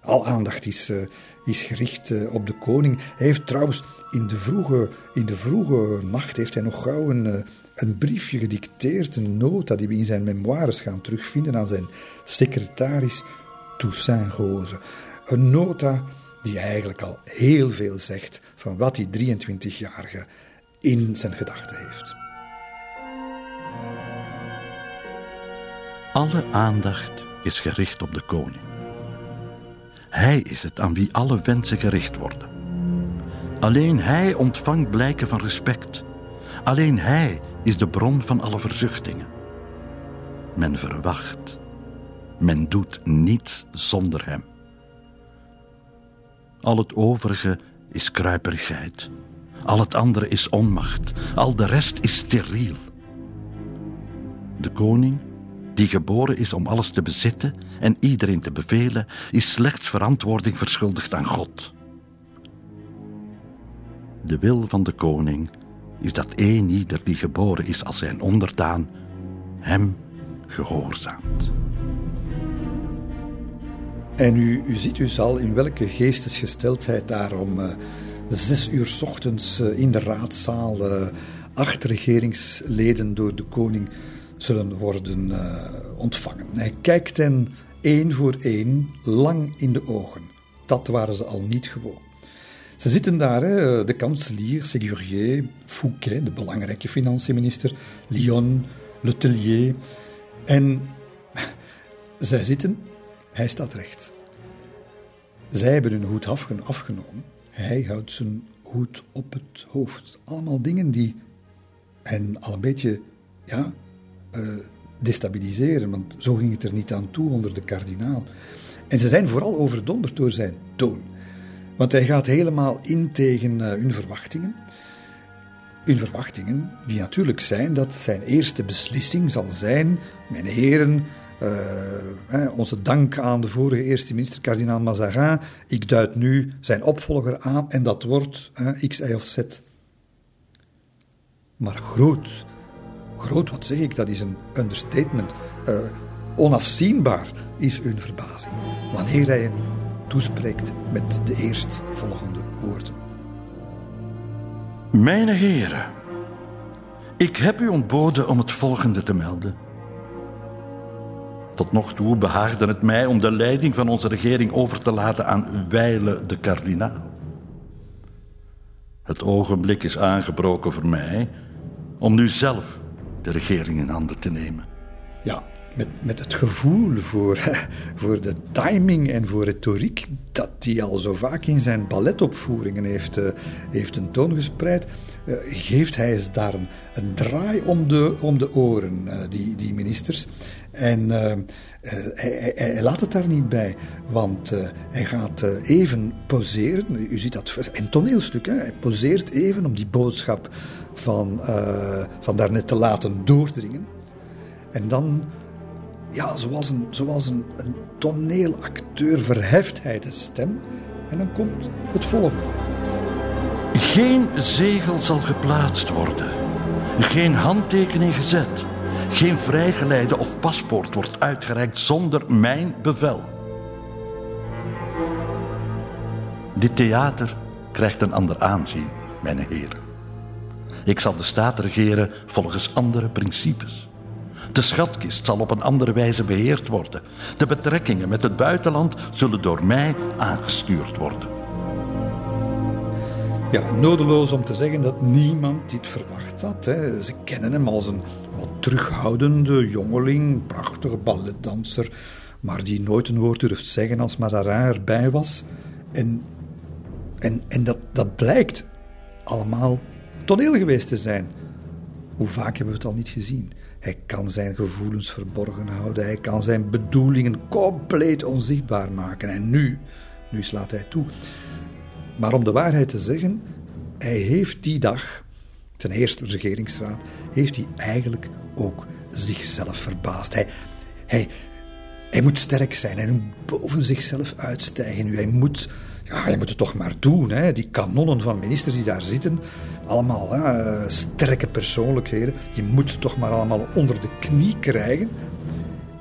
Al aandacht is, uh, is gericht uh, op de koning. Hij heeft trouwens in de vroege, in de vroege nacht heeft hij nog gauw een, uh, een briefje gedicteerd, een nota die we in zijn memoires gaan terugvinden aan zijn secretaris Toussaint Rose. Een nota die eigenlijk al heel veel zegt van wat die 23-jarige in zijn gedachten heeft. Alle aandacht is gericht op de koning. Hij is het aan wie alle wensen gericht worden. Alleen hij ontvangt blijken van respect. Alleen hij is de bron van alle verzuchtingen. Men verwacht. Men doet niets zonder hem. Al het overige is kruiperigheid. Al het andere is onmacht. Al de rest is steriel. De koning die geboren is om alles te bezitten en iedereen te bevelen, is slechts verantwoording verschuldigd aan God. De wil van de koning is dat een ieder die geboren is als zijn onderdaan, hem gehoorzaamt. En u, u ziet dus al in welke geestesgesteldheid daar om uh, zes uur s ochtends uh, in de raadzaal uh, acht regeringsleden door de koning zullen worden uh, ontvangen. Hij kijkt hen één voor één lang in de ogen. Dat waren ze al niet gewoon. Ze zitten daar, hè, de kanselier, Ségurier, Fouquet, de belangrijke financiënminister, Lyon, Letellier. En zij zitten, hij staat recht. Zij hebben hun hoed afgenomen. Hij houdt zijn hoed op het hoofd. Allemaal dingen die hen al een beetje ja, uh, destabiliseren, want zo ging het er niet aan toe onder de kardinaal. En ze zijn vooral overdonderd door zijn toon. Want hij gaat helemaal in tegen uh, hun verwachtingen. Hun verwachtingen, die natuurlijk zijn dat zijn eerste beslissing zal zijn: Mijn heren, uh, onze dank aan de vorige eerste minister, kardinaal Mazarin. Ik duid nu zijn opvolger aan en dat wordt X, Y of Z. Maar groot groot, wat zeg ik, dat is een understatement. Uh, onafzienbaar is hun verbazing wanneer hij hen toespreekt met de eerstvolgende woorden. Mijn heren, ik heb u ontboden om het volgende te melden. Tot nog toe behaagde het mij om de leiding van onze regering over te laten aan Wijle de kardinaal. Het ogenblik is aangebroken voor mij om nu zelf de regering in handen te nemen. Ja, met, met het gevoel voor, voor de timing en voor retoriek dat hij al zo vaak in zijn balletopvoeringen heeft, uh, heeft tentoongespreid, uh, geeft hij daar een, een, draai om de, om de oren, uh, die, die ministers. En hij, hij, laat het daar niet bij, want hij gaat even poseren. U ziet dat, een toneelstuk, hè? hij poseert even om die boodschap van, uh, van daarnet te laten doordringen. En dan, ja, zoals een, zoals een, een toneelacteur verheft hij de stem. En dan komt het volgende. Geen zegel zal geplaatst worden. Geen handtekening gezet. Geen vrijgeleide of paspoort wordt uitgereikt zonder mijn bevel. Dit theater krijgt een ander aanzien, mijn heren. Ik zal de staat regeren volgens andere principes. De schatkist zal op een andere wijze beheerd worden. De betrekkingen met het buitenland zullen door mij aangestuurd worden. Ja, nodeloos om te zeggen dat niemand dit verwacht had. Hè. Ze kennen hem als een wat terughoudende jongeling, prachtige balletdanser, maar die nooit een woord durft zeggen als Mazarin erbij was. En, en, en dat, dat blijkt allemaal toneel geweest te zijn. Hoe vaak hebben we het al niet gezien? Hij kan zijn gevoelens verborgen houden. Hij kan zijn bedoelingen compleet onzichtbaar maken. En nu, nu slaat hij toe. Maar om de waarheid te zeggen, hij heeft die dag, ten eerste regeringsraad, heeft hij eigenlijk ook zichzelf verbaasd. Hij, hij, hij moet sterk zijn, hij moet boven zichzelf uitstijgen. Nu, hij moet, ja, hij moet het toch maar doen. Hè. Die kanonnen van ministers die daar zitten, allemaal hè, sterke persoonlijkheden, je moet ze toch maar allemaal onder de knie krijgen.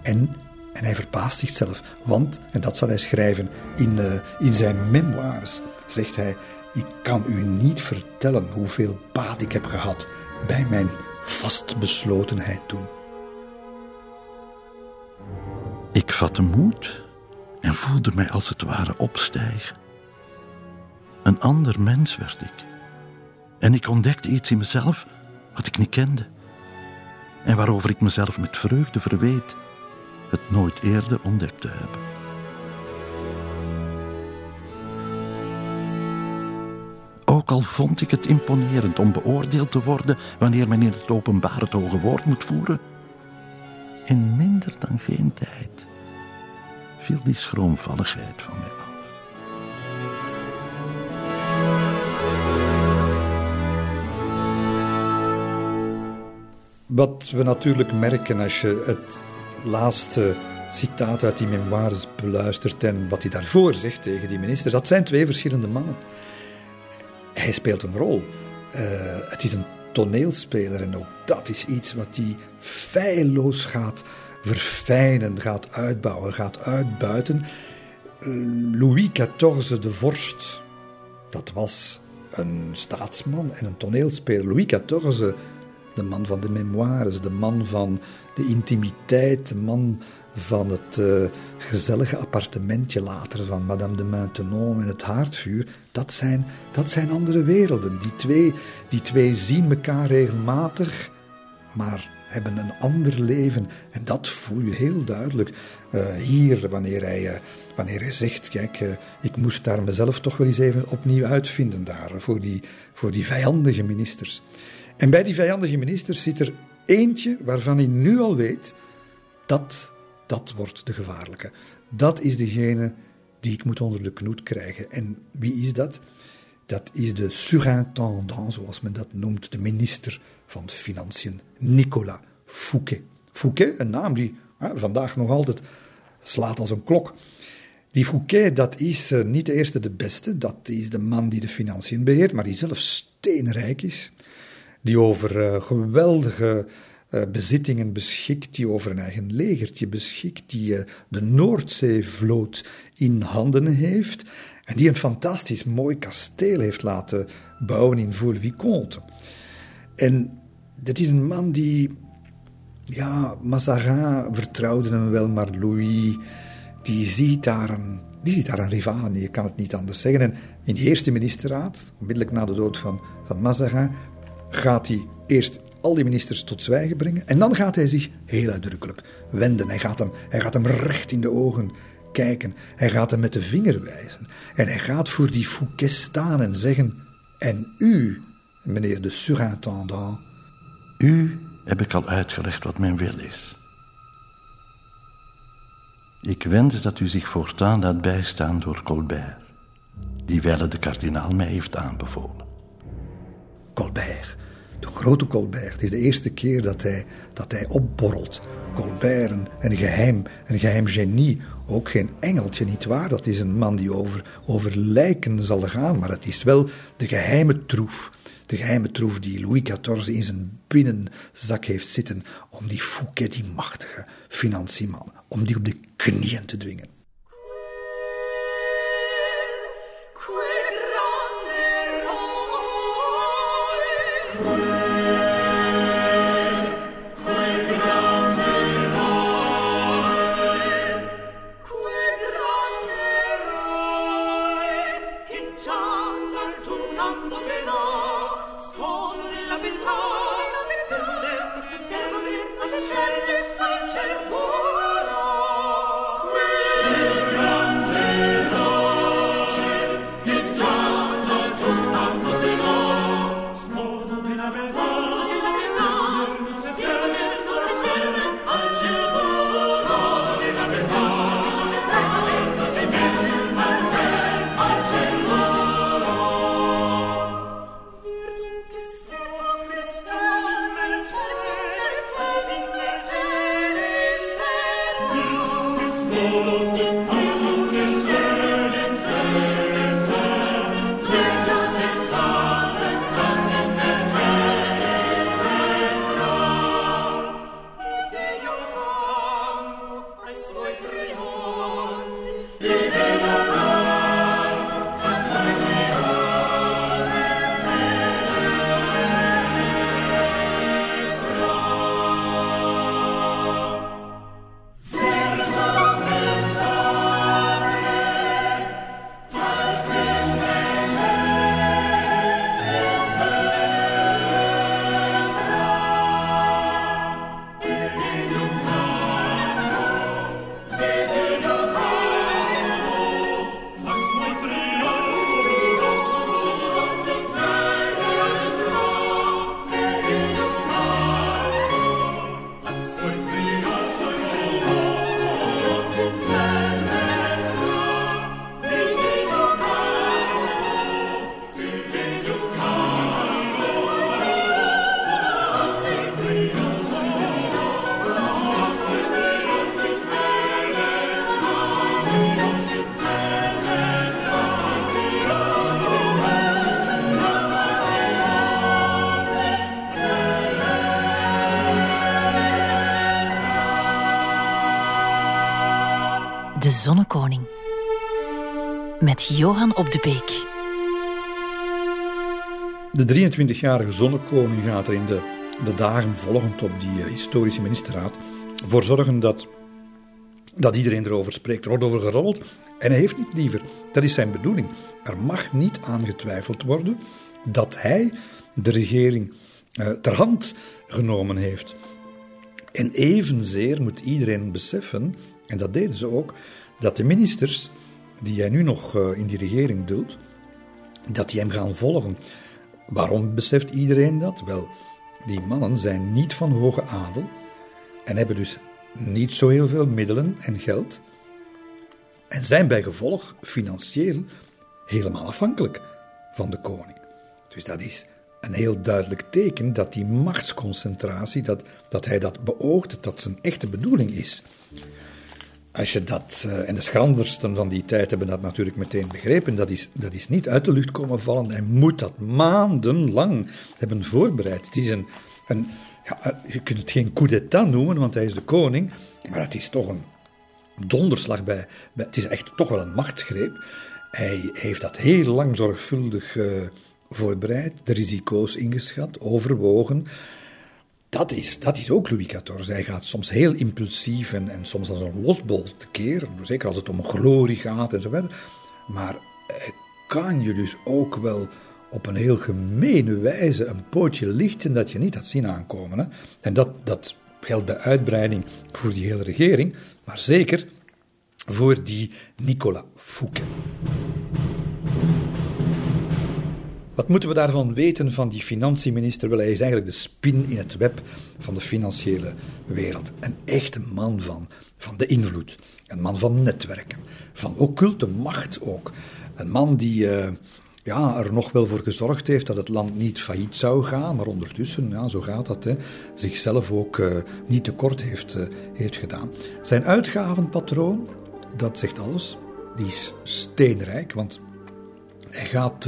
En, en hij verbaast zichzelf, want, en dat zal hij schrijven in, uh, in zijn memoires, zegt hij: Ik kan u niet vertellen hoeveel baat ik heb gehad bij mijn vastbeslotenheid toen. Ik vatte moed en voelde mij als het ware opstijgen. Een ander mens werd ik. En ik ontdekte iets in mezelf wat ik niet kende. En waarover ik mezelf met vreugde verweet het nooit eerder ontdekt te hebben. Ook al vond ik het imponerend om beoordeeld te worden wanneer men in het openbaar het hoge woord moet voeren, in minder dan geen tijd viel die schroomvalligheid van mij Wat we natuurlijk merken als je het laatste citaat uit die memoires beluistert en wat hij daarvoor zegt tegen die minister, dat zijn twee verschillende mannen. Hij speelt een rol. Uh, het is een toneelspeler en ook dat is iets wat hij feilloos gaat verfijnen, gaat uitbouwen, gaat uitbuiten. Louis XIV, de vorst, dat was een staatsman en een toneelspeler. Louis XIV, de man van de memoires, de man van de intimiteit, de man van het uh, gezellige appartementje later van Madame de Maintenon en het haardvuur, dat zijn, dat zijn andere werelden. Die twee, die twee zien elkaar regelmatig, maar hebben een ander leven. En dat voel je heel duidelijk uh, hier, wanneer hij, uh, wanneer hij zegt: Kijk, ik moest daar mezelf toch wel eens even opnieuw uitvinden, daar, voor die, voor die vijandige ministers. En bij die vijandige ministers zit er eentje waarvan hij nu al weet dat dat wordt de gevaarlijke. Dat is degene die ik moet onder de knoet krijgen. En wie is dat? Dat is de surintendant, zoals men dat noemt, de minister van Financiën, Nicolas Fouquet. Fouquet, een naam die vandaag nog altijd slaat als een klok. Die Fouquet, dat is uh, niet de eerste de beste. Dat is de man die de financiën beheert, maar die zelf steenrijk is. Die over uh, geweldige uh, bezittingen beschikt, die over een eigen legertje beschikt, die de Noordzeevloot in handen heeft en die een fantastisch mooi kasteel heeft laten bouwen in Vaux-le-Vicomte. En dat is een man die ja, Mazarin vertrouwde hem wel, maar Louis, die ziet daar een, die ziet daar een rivaal in. Je kan het niet anders zeggen. En in die eerste ministerraad, onmiddellijk na de dood van, van Mazarin, gaat hij eerst al die ministers tot zwijgen brengen. En dan gaat hij zich heel uitdrukkelijk wenden. Hij gaat hem, hij gaat hem recht in de ogen kijken. Hij gaat hem met de vinger wijzen. En hij gaat voor die Fouquet staan en zeggen: En u, meneer de surintendant. U heb ik al uitgelegd wat mijn wil is. Ik wens dat u zich voortaan laat bijstaan door Colbert, die wel de kardinaal mij heeft aanbevolen. Colbert, de grote Colbert. Het is de eerste keer dat hij, dat hij opborrelt. Colbert, een, een, geheim, een geheim genie. Ook geen engeltje, niet waar? Dat is een man die over, over lijken zal gaan, maar het is wel de geheime troef. De geheime troef die Louis XIV in zijn binnenzak heeft zitten om die Fouquet, die machtige financieman, om die op de knieën te dwingen. Zonnekoning. Met Johan op de Beek. De 23-jarige zonnekoning gaat er in de, de dagen volgend op die eh, historische ministerraad voor zorgen dat, dat iedereen erover spreekt. Er wordt over gerold en hij heeft niet liever. Dat is zijn bedoeling. Er mag niet aangetwijfeld worden dat hij de regering uh, ter hand genomen heeft. En evenzeer moet iedereen beseffen en dat deden ze ook, dat de ministers die hij nu nog eh, in die regering duldt, dat die hem gaan volgen. Waarom beseft iedereen dat? Wel, die mannen zijn niet van hoge adel en hebben dus niet zo heel veel middelen en geld en zijn bij gevolg financieel helemaal afhankelijk van de koning. Dus dat is een heel duidelijk teken dat die machtsconcentratie, dat, dat hij dat beoogt, dat dat zijn echte bedoeling is. Als je dat, uh, en de schrandersten van die tijd hebben dat natuurlijk meteen begrepen, dat is, dat is niet uit de lucht komen vallen. Hij moet dat maandenlang hebben voorbereid. Het is een, een ja, eh, je kunt het geen coup d'état noemen, want hij is de koning, maar het is toch een donderslag bij, het is echt toch wel een machtsgreep. Hij heeft dat heel lang zorgvuldig uh, voorbereid, de risico's ingeschat, overwogen dat is, dat is ook Louis XIV. Hij gaat soms heel impulsief en, soms als een losbol tekeer. Zeker als het om glorie gaat en zo verder. Maar hij kan je dus ook wel op een heel gemene wijze een pootje lichten dat je niet had zien aankomen. Hè? En dat, dat geldt bij uitbreiding voor die hele regering, maar zeker voor die Nicolas Fouquet. Wat moeten we daarvan weten van die financieminister? Wel, hij is eigenlijk de spin in het web van de financiële wereld. Een echte man van, van de invloed. Een man van netwerken. Van occulte macht ook. Een man die, uh, ja, er nog wel voor gezorgd heeft dat het land niet failliet zou gaan, maar ondertussen, ja, zo gaat dat, hè, zichzelf ook uh, niet tekort heeft, uh, heeft gedaan. Zijn uitgavenpatroon, dat zegt alles, die is steenrijk, want hij gaat,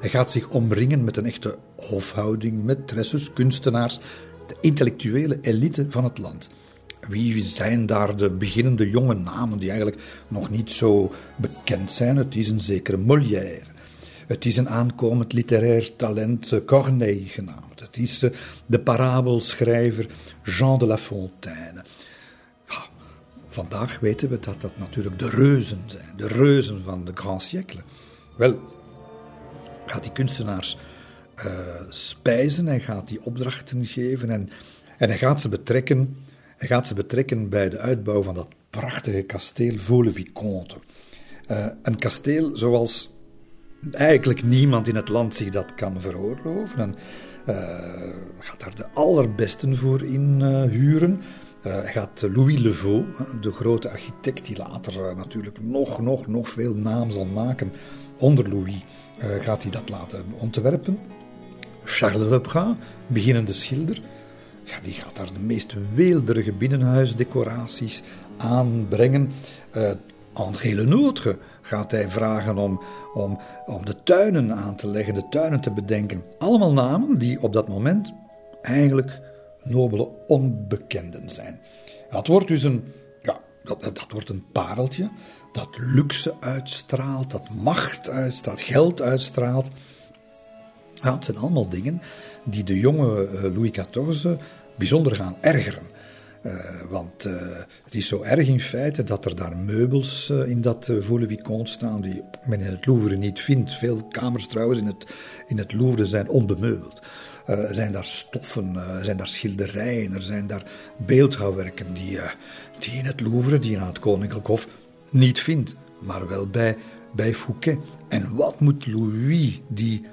hij gaat zich omringen met een echte hofhouding, met tresses, kunstenaars, de intellectuele elite van het land. Wie zijn daar de beginnende jonge namen die eigenlijk nog niet zo bekend zijn? Het is een zekere Molière. Het is een aankomend literair talent, eh, Corneille genaamd. Het is eh, de parabelschrijver Jean de La Fontaine. Vandaag weten we dat dat natuurlijk de reuzen zijn, de reuzen van de grand siècle. Wel, gaat die kunstenaars uh, spijzen, hij gaat die opdrachten geven en, en hij gaat ze betrekken hij gaat ze betrekken bij de uitbouw van dat prachtige kasteel Vaux-le-Vicomte. Uh, een kasteel zoals eigenlijk niemand in het land zich dat kan veroorloven. En uh, gaat daar de allerbesten voor in uh, huren. hij gaat Louis Levaux, de grote architect die later natuurlijk nog, nog, nog veel naam zal maken onder Louis, gaat hij dat laten ontwerpen. Charles Lebrun, beginnende schilder, ja, die gaat daar de meest weelderige binnenhuisdecoraties aanbrengen. Uh, André Lenôtre gaat hij vragen om, om, om de tuinen aan te leggen, de tuinen te bedenken. Allemaal namen die op dat moment eigenlijk nobele onbekenden zijn. Dat wordt dus een, ja, dat, dat wordt een pareltje dat luxe uitstraalt, dat macht uitstraalt, geld uitstraalt. Ja, het zijn allemaal dingen die de jonge eh, Louis XIV bijzonder gaan ergeren. Uh, want uh, het is zo erg in feite dat er daar meubels in dat uh, Vaux-le-Vicomte staan die men in het Louvre niet vindt. Veel kamers trouwens in het, in het Louvre zijn onbemeubeld. Er zijn daar stoffen, er zijn daar schilderijen, er zijn daar beeldhouwwerken die, die in het Louvre, die aan het Koninklijk Hof niet vindt, maar wel bij, bij Fouquet. En wat moet Louis, die,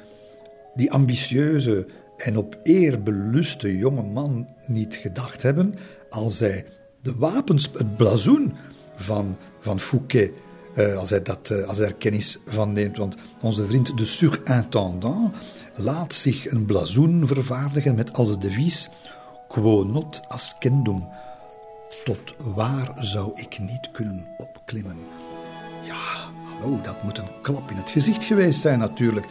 die ambitieuze en op eer beluste jonge man niet gedacht hebben als hij de wapens, het blazoen van, van Fouquet, uh, als, hij dat, uh, als hij er kennis van neemt. Want onze vriend de surintendant laat zich een blazoen vervaardigen met als devies Quo not ascendum. Tot waar zou ik niet kunnen opklimmen? Ja, hallo, dat moet een klap in het gezicht geweest zijn natuurlijk.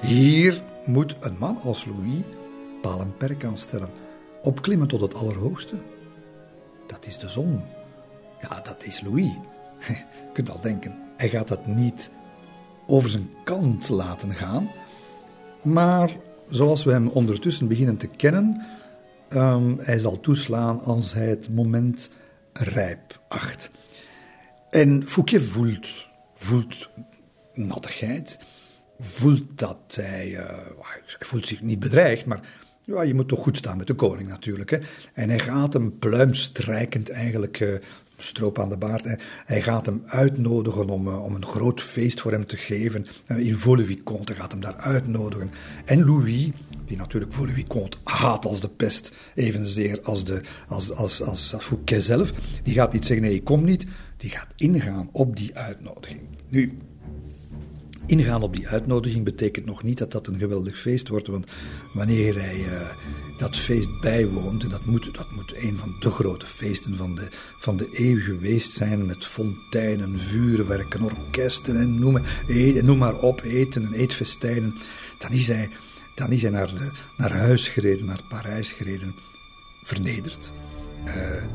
Hier moet een man als Louis paal en perk aanstellen. Opklimmen tot het allerhoogste. Dat is de zon. Ja, dat is Louis. Je kunt al denken, hij gaat dat niet over zijn kant laten gaan. Maar zoals we hem ondertussen beginnen te kennen, hij zal toeslaan als hij het moment rijp acht. En Fouquet voelt, voelt nattigheid voelt dat hij, uh, hij voelt zich niet bedreigd, maar ja, je moet toch goed staan met de koning natuurlijk. Hè? En hij gaat hem pluimstrijkend eigenlijk, uh, stroop aan de baard, hij gaat hem uitnodigen om, uh, om een groot feest voor hem te geven. Uh, in Vaux-le-Vicomte gaat hem daar uitnodigen. En Louis, die natuurlijk Vaux-le-Vicomte haat als de pest, evenzeer als, de, als, als, als, als Fouquet zelf, die gaat niet zeggen nee, ik kom niet, die gaat ingaan op die uitnodiging. Nu, Ingaan op die uitnodiging betekent nog niet dat dat een geweldig feest wordt, want wanneer hij uh, dat feest bijwoont, en dat moet, dat moet een van de grote feesten van de, van de eeuw geweest zijn, met fonteinen, vuurwerken, orkesten en noem, noem maar op, eten en eetfestijnen, dan is hij, dan is hij naar, de, naar huis gereden, naar Parijs gereden, vernederd, uh,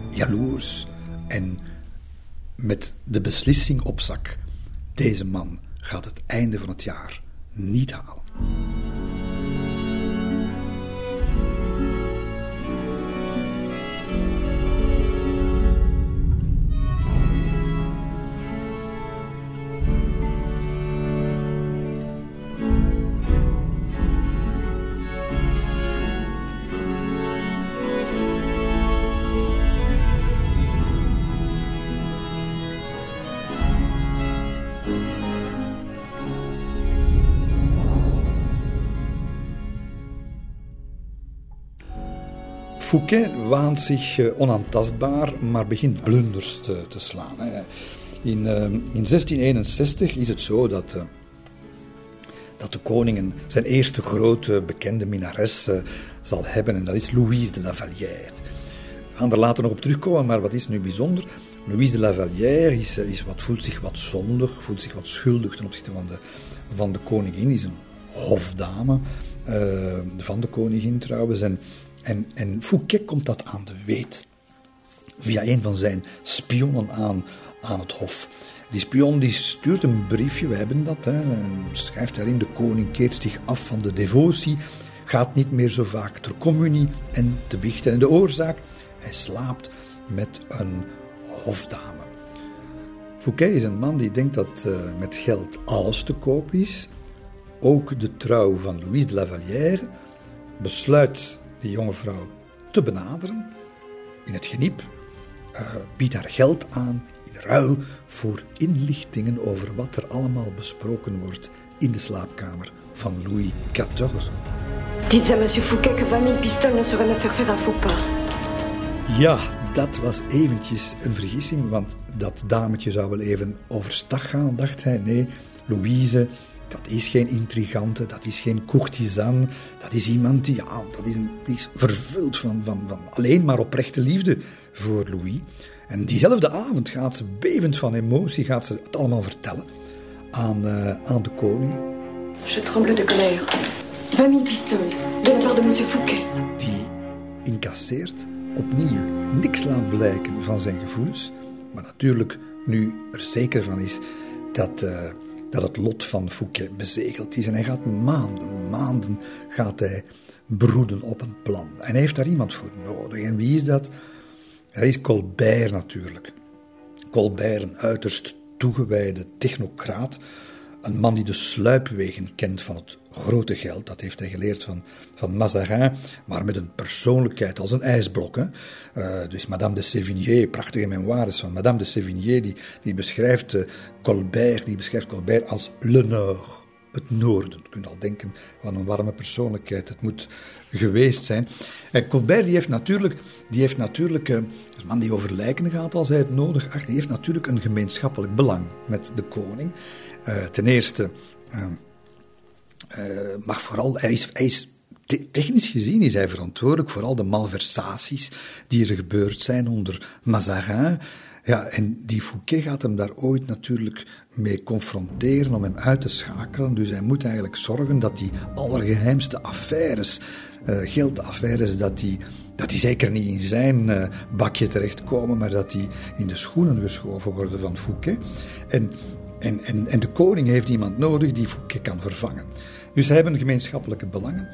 jaloers en met de beslissing op zak, deze man gaat het einde van het jaar niet halen. Fouquet waant zich eh, onaantastbaar, maar begint blunders te, te slaan. In, uh, in 1661 is het zo dat, uh, dat de koning zijn eerste grote bekende minares uh, zal hebben. En dat is Louise de la Vallière. We gaan er later nog op terugkomen, maar wat is nu bijzonder? Louise de la Vallière is, is wat, voelt zich wat zondig, voelt zich wat schuldig ten opzichte van de, van de koningin. Is een hofdame van de koningin trouwens. En, en, en Fouquet komt dat aan de weet. Via een van zijn spionnen aan, aan het hof. Die spion die stuurt een briefje, we hebben dat, hè, schrijft daarin: De koning keert zich af van de devotie, gaat niet meer zo vaak ter communie en te biechten. En de oorzaak, hij slaapt met een hofdame. Fouquet is een man die denkt dat uh, met geld alles te koop is, ook de trouw van Louise de la Vallière, besluit die jonge vrouw te benaderen in het geniep, uh, biedt haar geld aan in ruil voor inlichtingen over wat er allemaal besproken wordt in de slaapkamer van Louis XIV. Dites à monsieur Fouquet que 20 000 pistoles ne sauraient me faire faire un faux pas. Ja, dat was eventjes een vergissing, want dat dametje zou wel even overstag gaan, dacht hij. Nee, Louise, dat is geen intrigante, dat is geen courtisan, dat is iemand die, ja, dat is, een, die is vervuld van, van, van alleen maar oprechte liefde voor Louis. En diezelfde avond gaat ze, bevend van emotie, gaat ze het allemaal vertellen aan, uh, aan de koning. Je tremble de colère. 20 000 pistoles, de la part de monsieur Fouquet. Die incasseert opnieuw niks laat blijken van zijn gevoelens, maar natuurlijk nu er zeker van is dat, uh, dat het lot van Fouquet bezegeld is. En hij gaat maanden, maanden gaat hij broeden op een plan. En hij heeft daar iemand voor nodig. En wie is dat? Er is Colbert natuurlijk. Colbert, een uiterst toegewijde technocraat. Een man die de sluipwegen kent van het grote geld. Dat heeft hij geleerd van, van Mazarin. Maar met een persoonlijkheid als een ijsblok. Hè. Uh, dus Madame de Sévigné, prachtige memoires van Madame de Sévigné. Die, die beschrijft uh, Colbert, die beschrijft Colbert als le Nord het noorden. Je kunt al denken van een warme persoonlijkheid. Het moet geweest zijn. En Colbert die heeft natuurlijk, die heeft natuurlijk uh, een man die over lijken gaat als hij het nodig acht, die heeft natuurlijk een gemeenschappelijk belang met de koning. Ten eerste, uh, mag vooral, hij is, hij is technisch gezien is hij verantwoordelijk voor al de malversaties die er gebeurd zijn onder Mazarin. Ja, en die Fouquet gaat hem daar ooit natuurlijk mee confronteren om hem uit te schakelen. Dus hij moet eigenlijk zorgen dat die allergeheimste affaires, uh, geldaffaires, dat die, dat die zeker niet in zijn uh, bakje terechtkomen, maar dat die in de schoenen geschoven worden van Fouquet. En, en, en, en de koning heeft iemand nodig die Fouquet kan vervangen. Dus ze hebben gemeenschappelijke belangen.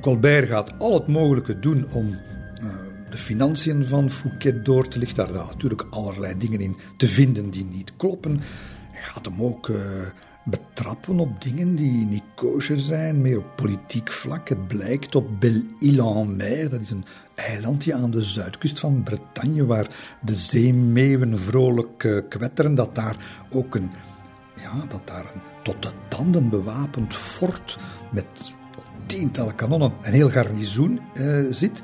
Colbert gaat al het mogelijke doen om de financiën van Fouquet door te lichten. Daar natuurlijk allerlei dingen in te vinden die niet kloppen. Hij gaat hem ook uh, betrappen op dingen die niet kosher zijn, meer op politiek vlak. Het blijkt op Belle-Île-en-Mer, dat is een eilandje aan de zuidkust van Bretagne, waar de zeemeeuwen vrolijk uh, kwetteren, dat daar ook een, ja, dat daar een tot de tanden bewapend fort met tientallen kanonnen, een heel garnizoen uh, zit.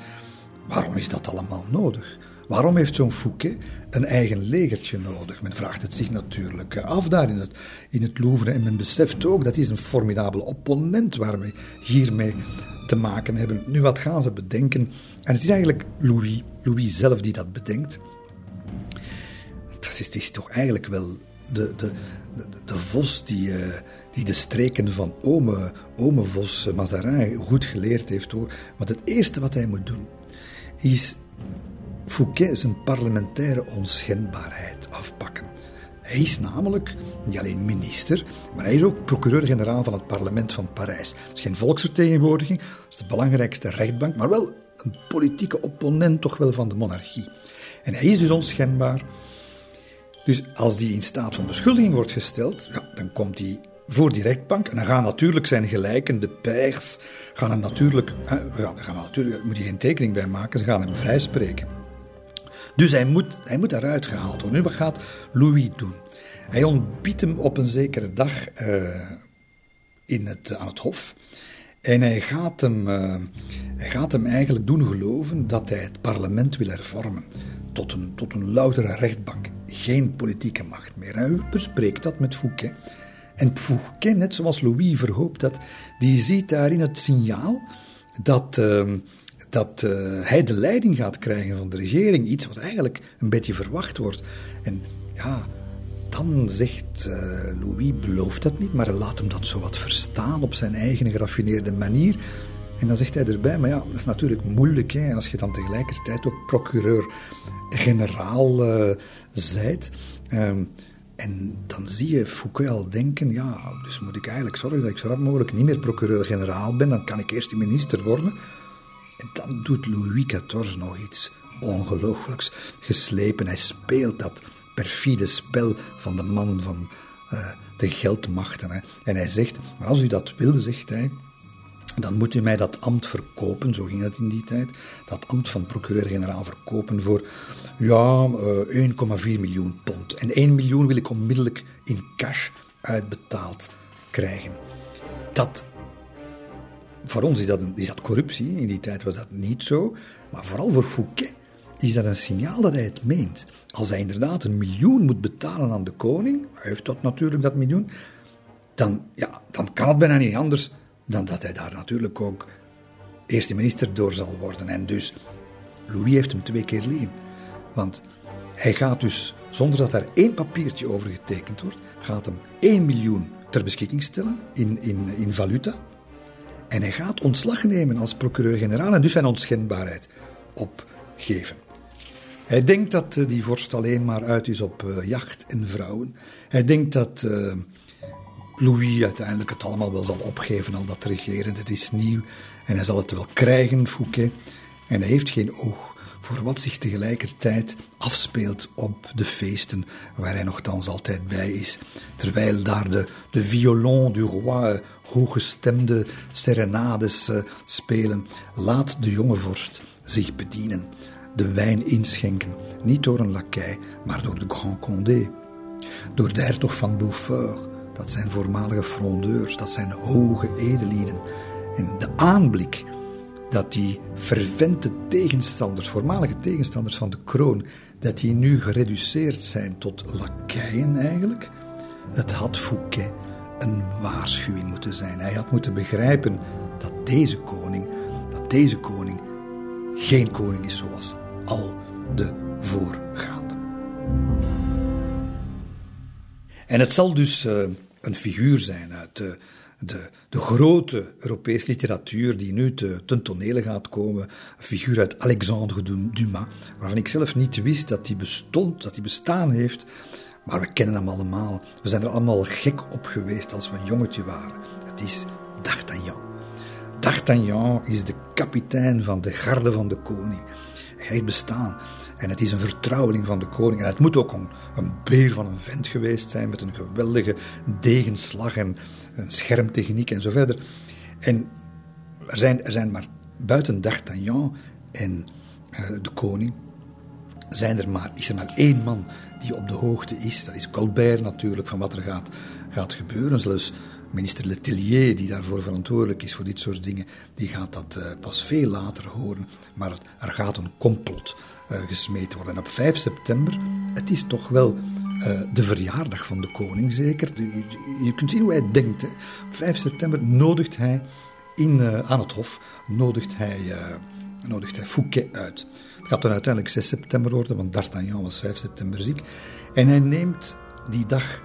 Waarom is dat allemaal nodig? Waarom heeft zo'n Fouquet een eigen legertje nodig? Men vraagt het zich natuurlijk af daar in het, in het Louvre. En men beseft ook dat is een formidabele opponent waar we hiermee te maken hebben. Nu, wat gaan ze bedenken? En het is eigenlijk Louis, Louis zelf die dat bedenkt. Dat is, is toch eigenlijk wel de, de, de, vos die, uh, die de streken van ome, ome Vos Mazarin goed geleerd heeft. Hoor. Want het eerste wat hij moet doen, is Fouquet zijn parlementaire onschendbaarheid afpakken. Hij is namelijk niet alleen minister, maar hij is ook procureur-generaal van het parlement van Parijs. Het is geen volksvertegenwoordiging, het is de belangrijkste rechtbank, maar wel een politieke opponent toch wel van de monarchie. En hij is dus onschendbaar. Dus als die in staat van beschuldiging wordt gesteld, ja, dan komt hij voor die rechtbank. En dan gaan natuurlijk zijn gelijken, de pers, gaan hem natuurlijk, ja, gaan natuurlijk, moet je geen tekening bij maken, ze gaan hem vrijspreken. Dus hij moet, hij moet eruit gehaald worden. Nu, wat gaat Louis doen? Hij ontbiedt hem op een zekere dag uh, in het, aan het hof. En hij gaat, hem, uh, hij gaat hem eigenlijk doen geloven dat hij het parlement wil hervormen. Tot een, tot een loutere rechtbank. Geen politieke macht meer. Hij bespreekt dat met Fouquet. En Fouquet, net zoals Louis verhoopt dat, die ziet daarin het signaal dat, uh, dat uh, hij de leiding gaat krijgen van de regering. Iets wat eigenlijk een beetje verwacht wordt. En ja, dan zegt uh, Louis, belooft dat niet, maar laat hem dat zo wat verstaan op zijn eigen geraffineerde manier. En dan zegt hij erbij, maar ja, dat is natuurlijk moeilijk hè, als je dan tegelijkertijd ook procureur-generaal uh, zijt. Um, en dan zie je Foucault al denken, ja, dus moet ik eigenlijk zorgen dat ik zo rap mogelijk niet meer procureur-generaal ben, dan kan ik eerst minister worden. En dan doet Louis XIV nog iets ongelooflijks geslepen. Hij speelt dat perfide spel van de man van uh, de geldmachten. En hij zegt, maar als u dat wil, zegt hij, dan moet u mij dat ambt verkopen, zo ging het in die tijd, dat ambt van procureur-generaal verkopen voor ja, uh, eh, 1,4 miljoen pond. En 1 miljoen wil ik onmiddellijk in cash uitbetaald krijgen. Dat, voor ons is dat, is dat corruptie, in die tijd was dat niet zo, maar vooral voor Fouquet is dat een signaal dat hij het meent. Als hij inderdaad een miljoen moet betalen aan de koning, hij heeft dat natuurlijk, dat miljoen, dan, ja, dan kan het bijna niet anders dan dat hij daar natuurlijk ook eerste minister door zal worden. En dus, Louis heeft hem twee keer liggen. Want hij gaat dus, zonder dat daar één papiertje over getekend wordt, gaat hem 1 miljoen ter beschikking stellen in, in, in valuta. En hij gaat ontslag nemen als procureur-generaal en dus zijn onschendbaarheid opgeven. Hij denkt dat eh, die vorst alleen maar uit is op uh, jacht en vrouwen. Hij denkt dat uh, Louis uiteindelijk het allemaal wel zal opgeven, al dat regeren. Het is nieuw en hij zal het wel krijgen, Fouquet. En hij heeft geen oog voor wat zich tegelijkertijd afspeelt op de feesten waar hij nogthans altijd bij is. Terwijl daar de, de violon du roi hooggestemde serenades spelen, laat de jonge vorst zich bedienen de wijn inschenken, niet door een lakai, maar door de Grand Condé. Door de hertog van Beaufort, dat zijn voormalige frondeurs, dat zijn hoge edelieden. En de aanblik dat die fervente tegenstanders, voormalige tegenstanders van de kroon, dat die nu gereduceerd zijn tot lakaien eigenlijk, het had Fouquet een waarschuwing moeten zijn. Hij had moeten begrijpen dat deze koning, dat deze koning geen koning is zoals al de voorgaande. En het zal dus uh, een figuur zijn uit de, de, de grote Europese literatuur die nu te, ten tonele gaat komen. Een figuur uit Alexandre Dumas, waarvan ik zelf niet wist dat hij bestond, dat hij bestaan heeft. Maar we kennen hem allemaal. We zijn er allemaal gek op geweest als we een jongetje waren. Het is D'Artagnan. D'Artagnan is de kapitein van de garde van de koning. Hij heeft bestaan. En het is een vertrouweling van de koning. En het moet ook een, beer van een vent geweest zijn met een geweldige degenslag en een schermtechniek en zo verder. En er zijn, er zijn maar buiten D'Artagnan en uh, de koning, zijn er maar, is er maar één man die op de hoogte is. Dat is Colbert natuurlijk, van wat er gaat, gaat gebeuren. Zelfs minister Letellier, die daarvoor verantwoordelijk is voor dit soort dingen, die gaat dat uh, pas veel later horen. Maar er gaat een complot gesmeed worden. En op 5 september, het is toch wel uh, de verjaardag van de koning, zeker. Je kunt zien hoe hij denkt. Op 5 september nodigt hij in, aan het hof nodigt hij, nodigt hij Fouquet uit. Het gaat dan uiteindelijk 6 september worden, want D'Artagnan was 5 september ziek. En hij neemt die dag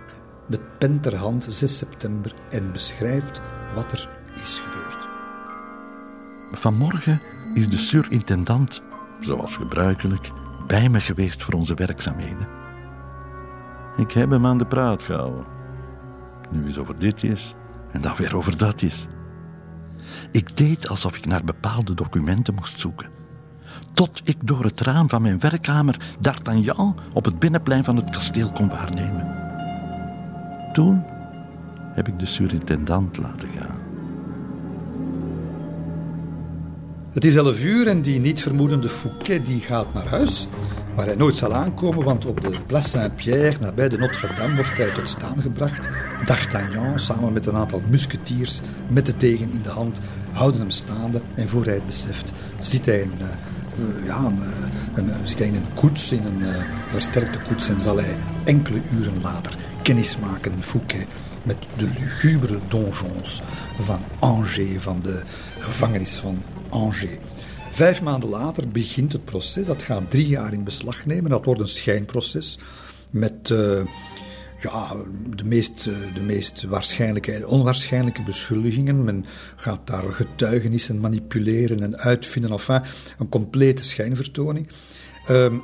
de pen ter hand 6 september en beschrijft wat er is gebeurd. Vanmorgen is de surintendant, zoals gebruikelijk, bij me geweest voor onze werkzaamheden. Ik heb hem aan de praat gehouden. Nu eens over dit is en dan weer over dat is. Ik deed alsof ik naar bepaalde documenten moest zoeken. Tot ik door het raam van mijn werkkamer D'Artagnan op het binnenplein van het kasteel kon waarnemen. Toen heb ik de surintendant laten gaan. Het is elf uur en die niet vermoedende Fouquet die gaat naar huis, waar hij nooit zal aankomen, want op de Place Saint-Pierre, nabij de Notre-Dame, wordt hij tot staan gebracht. D'Artagnan, samen met een aantal musketiers, met de degen in de hand, houden hem staande en voor hij het beseft, zit hij in, uh, ja, een, een, koets, in een versterkte koets en zal hij enkele uren later kennismaken, Fouquet, met de lugubere donjons van Angers, van de gevangenis van Vijf maanden later begint het proces. Dat gaat drie jaar in beslag nemen. Dat wordt een schijnproces met uh, ja, de, meest, de meest waarschijnlijke en onwaarschijnlijke beschuldigingen. Men gaat daar getuigenissen manipuleren en uitvinden. Enfin, een complete schijnvertoning. Uh,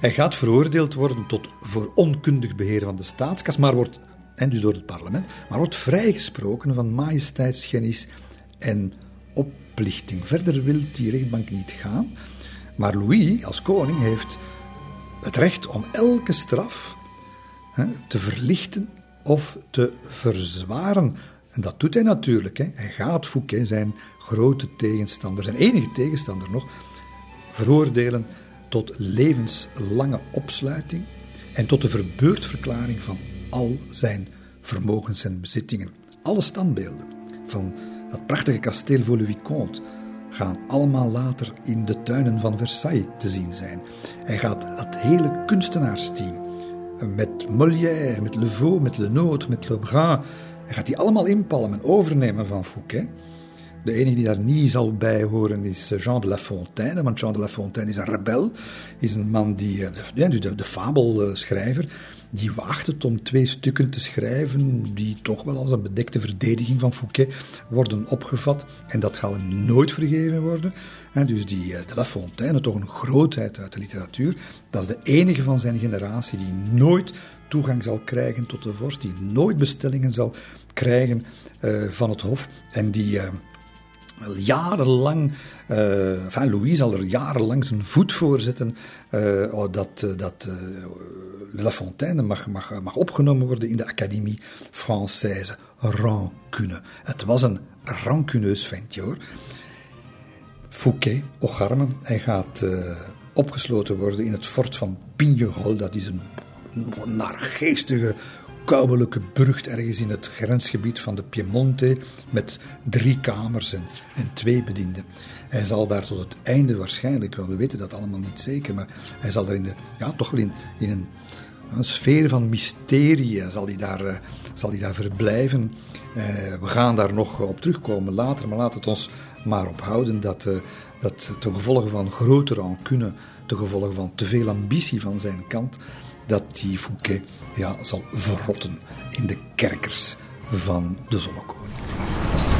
hij gaat veroordeeld worden tot voor onkundig beheer van de staatskas, maar wordt, en dus door het parlement, maar wordt vrijgesproken van majesteitsschennis en Verder wil die rechtbank niet gaan, maar Louis als koning heeft het recht om elke straf hè, te verlichten of te verzwaren. En dat doet hij natuurlijk. Hè. Hij gaat Fouquet, zijn grote tegenstander, zijn enige tegenstander nog, veroordelen tot levenslange opsluiting en tot de verbeurdverklaring van al zijn vermogens en bezittingen. Alle standbeelden van dat prachtige kasteel Vaux-le-Vicomte gaan allemaal later in de tuinen van Versailles te zien zijn. Hij gaat dat hele kunstenaarsteam met Molière, met Le Vaux, met Lenôtre, met Lebrun, hij gaat die allemaal inpalmen, overnemen van Fouquet. De enige die daar niet zal bij horen is Jean de La Fontaine, want Jean de La Fontaine is een rebel, is een man die, eh, de, de, de fabelschrijver, die wacht het om twee stukken te schrijven die toch wel als een bedekte verdediging van Fouquet worden opgevat. En dat gaat hem nooit vergeven worden. En dus die eh, de La Fontaine, toch een grootheid uit de literatuur, dat is de enige van zijn generatie die nooit toegang zal krijgen tot de vorst, die nooit bestellingen zal krijgen van het hof en die... jarenlang, uh, enfin, Louis zal er jarenlang zijn voet voor zetten dat, uh, dat La Fontaine mag, mag, mag opgenomen worden in de Académie Française. Rancune. Het was een rancuneus ventje hoor. Fouquet, Ocharme, hij gaat opgesloten worden in het fort van Pignerol. Dat is een naargeestige kuibelijke burcht ergens in het grensgebied van de Piemonte met drie kamers en, twee bedienden. Hij zal daar tot het einde waarschijnlijk, wel, we weten dat allemaal niet zeker, maar hij zal daar in de, ja, toch wel in, in een, sfeer van mysterie zal hij daar, uh, zal hij daar verblijven. Uh, we gaan daar nog op terugkomen later, maar laat het ons maar ophouden dat, dat ten gevolge van grote rancune, ten gevolge van te veel ambitie van zijn kant, dat die Fouquet ja, zal verrotten in de kerkers van de zonnekoning.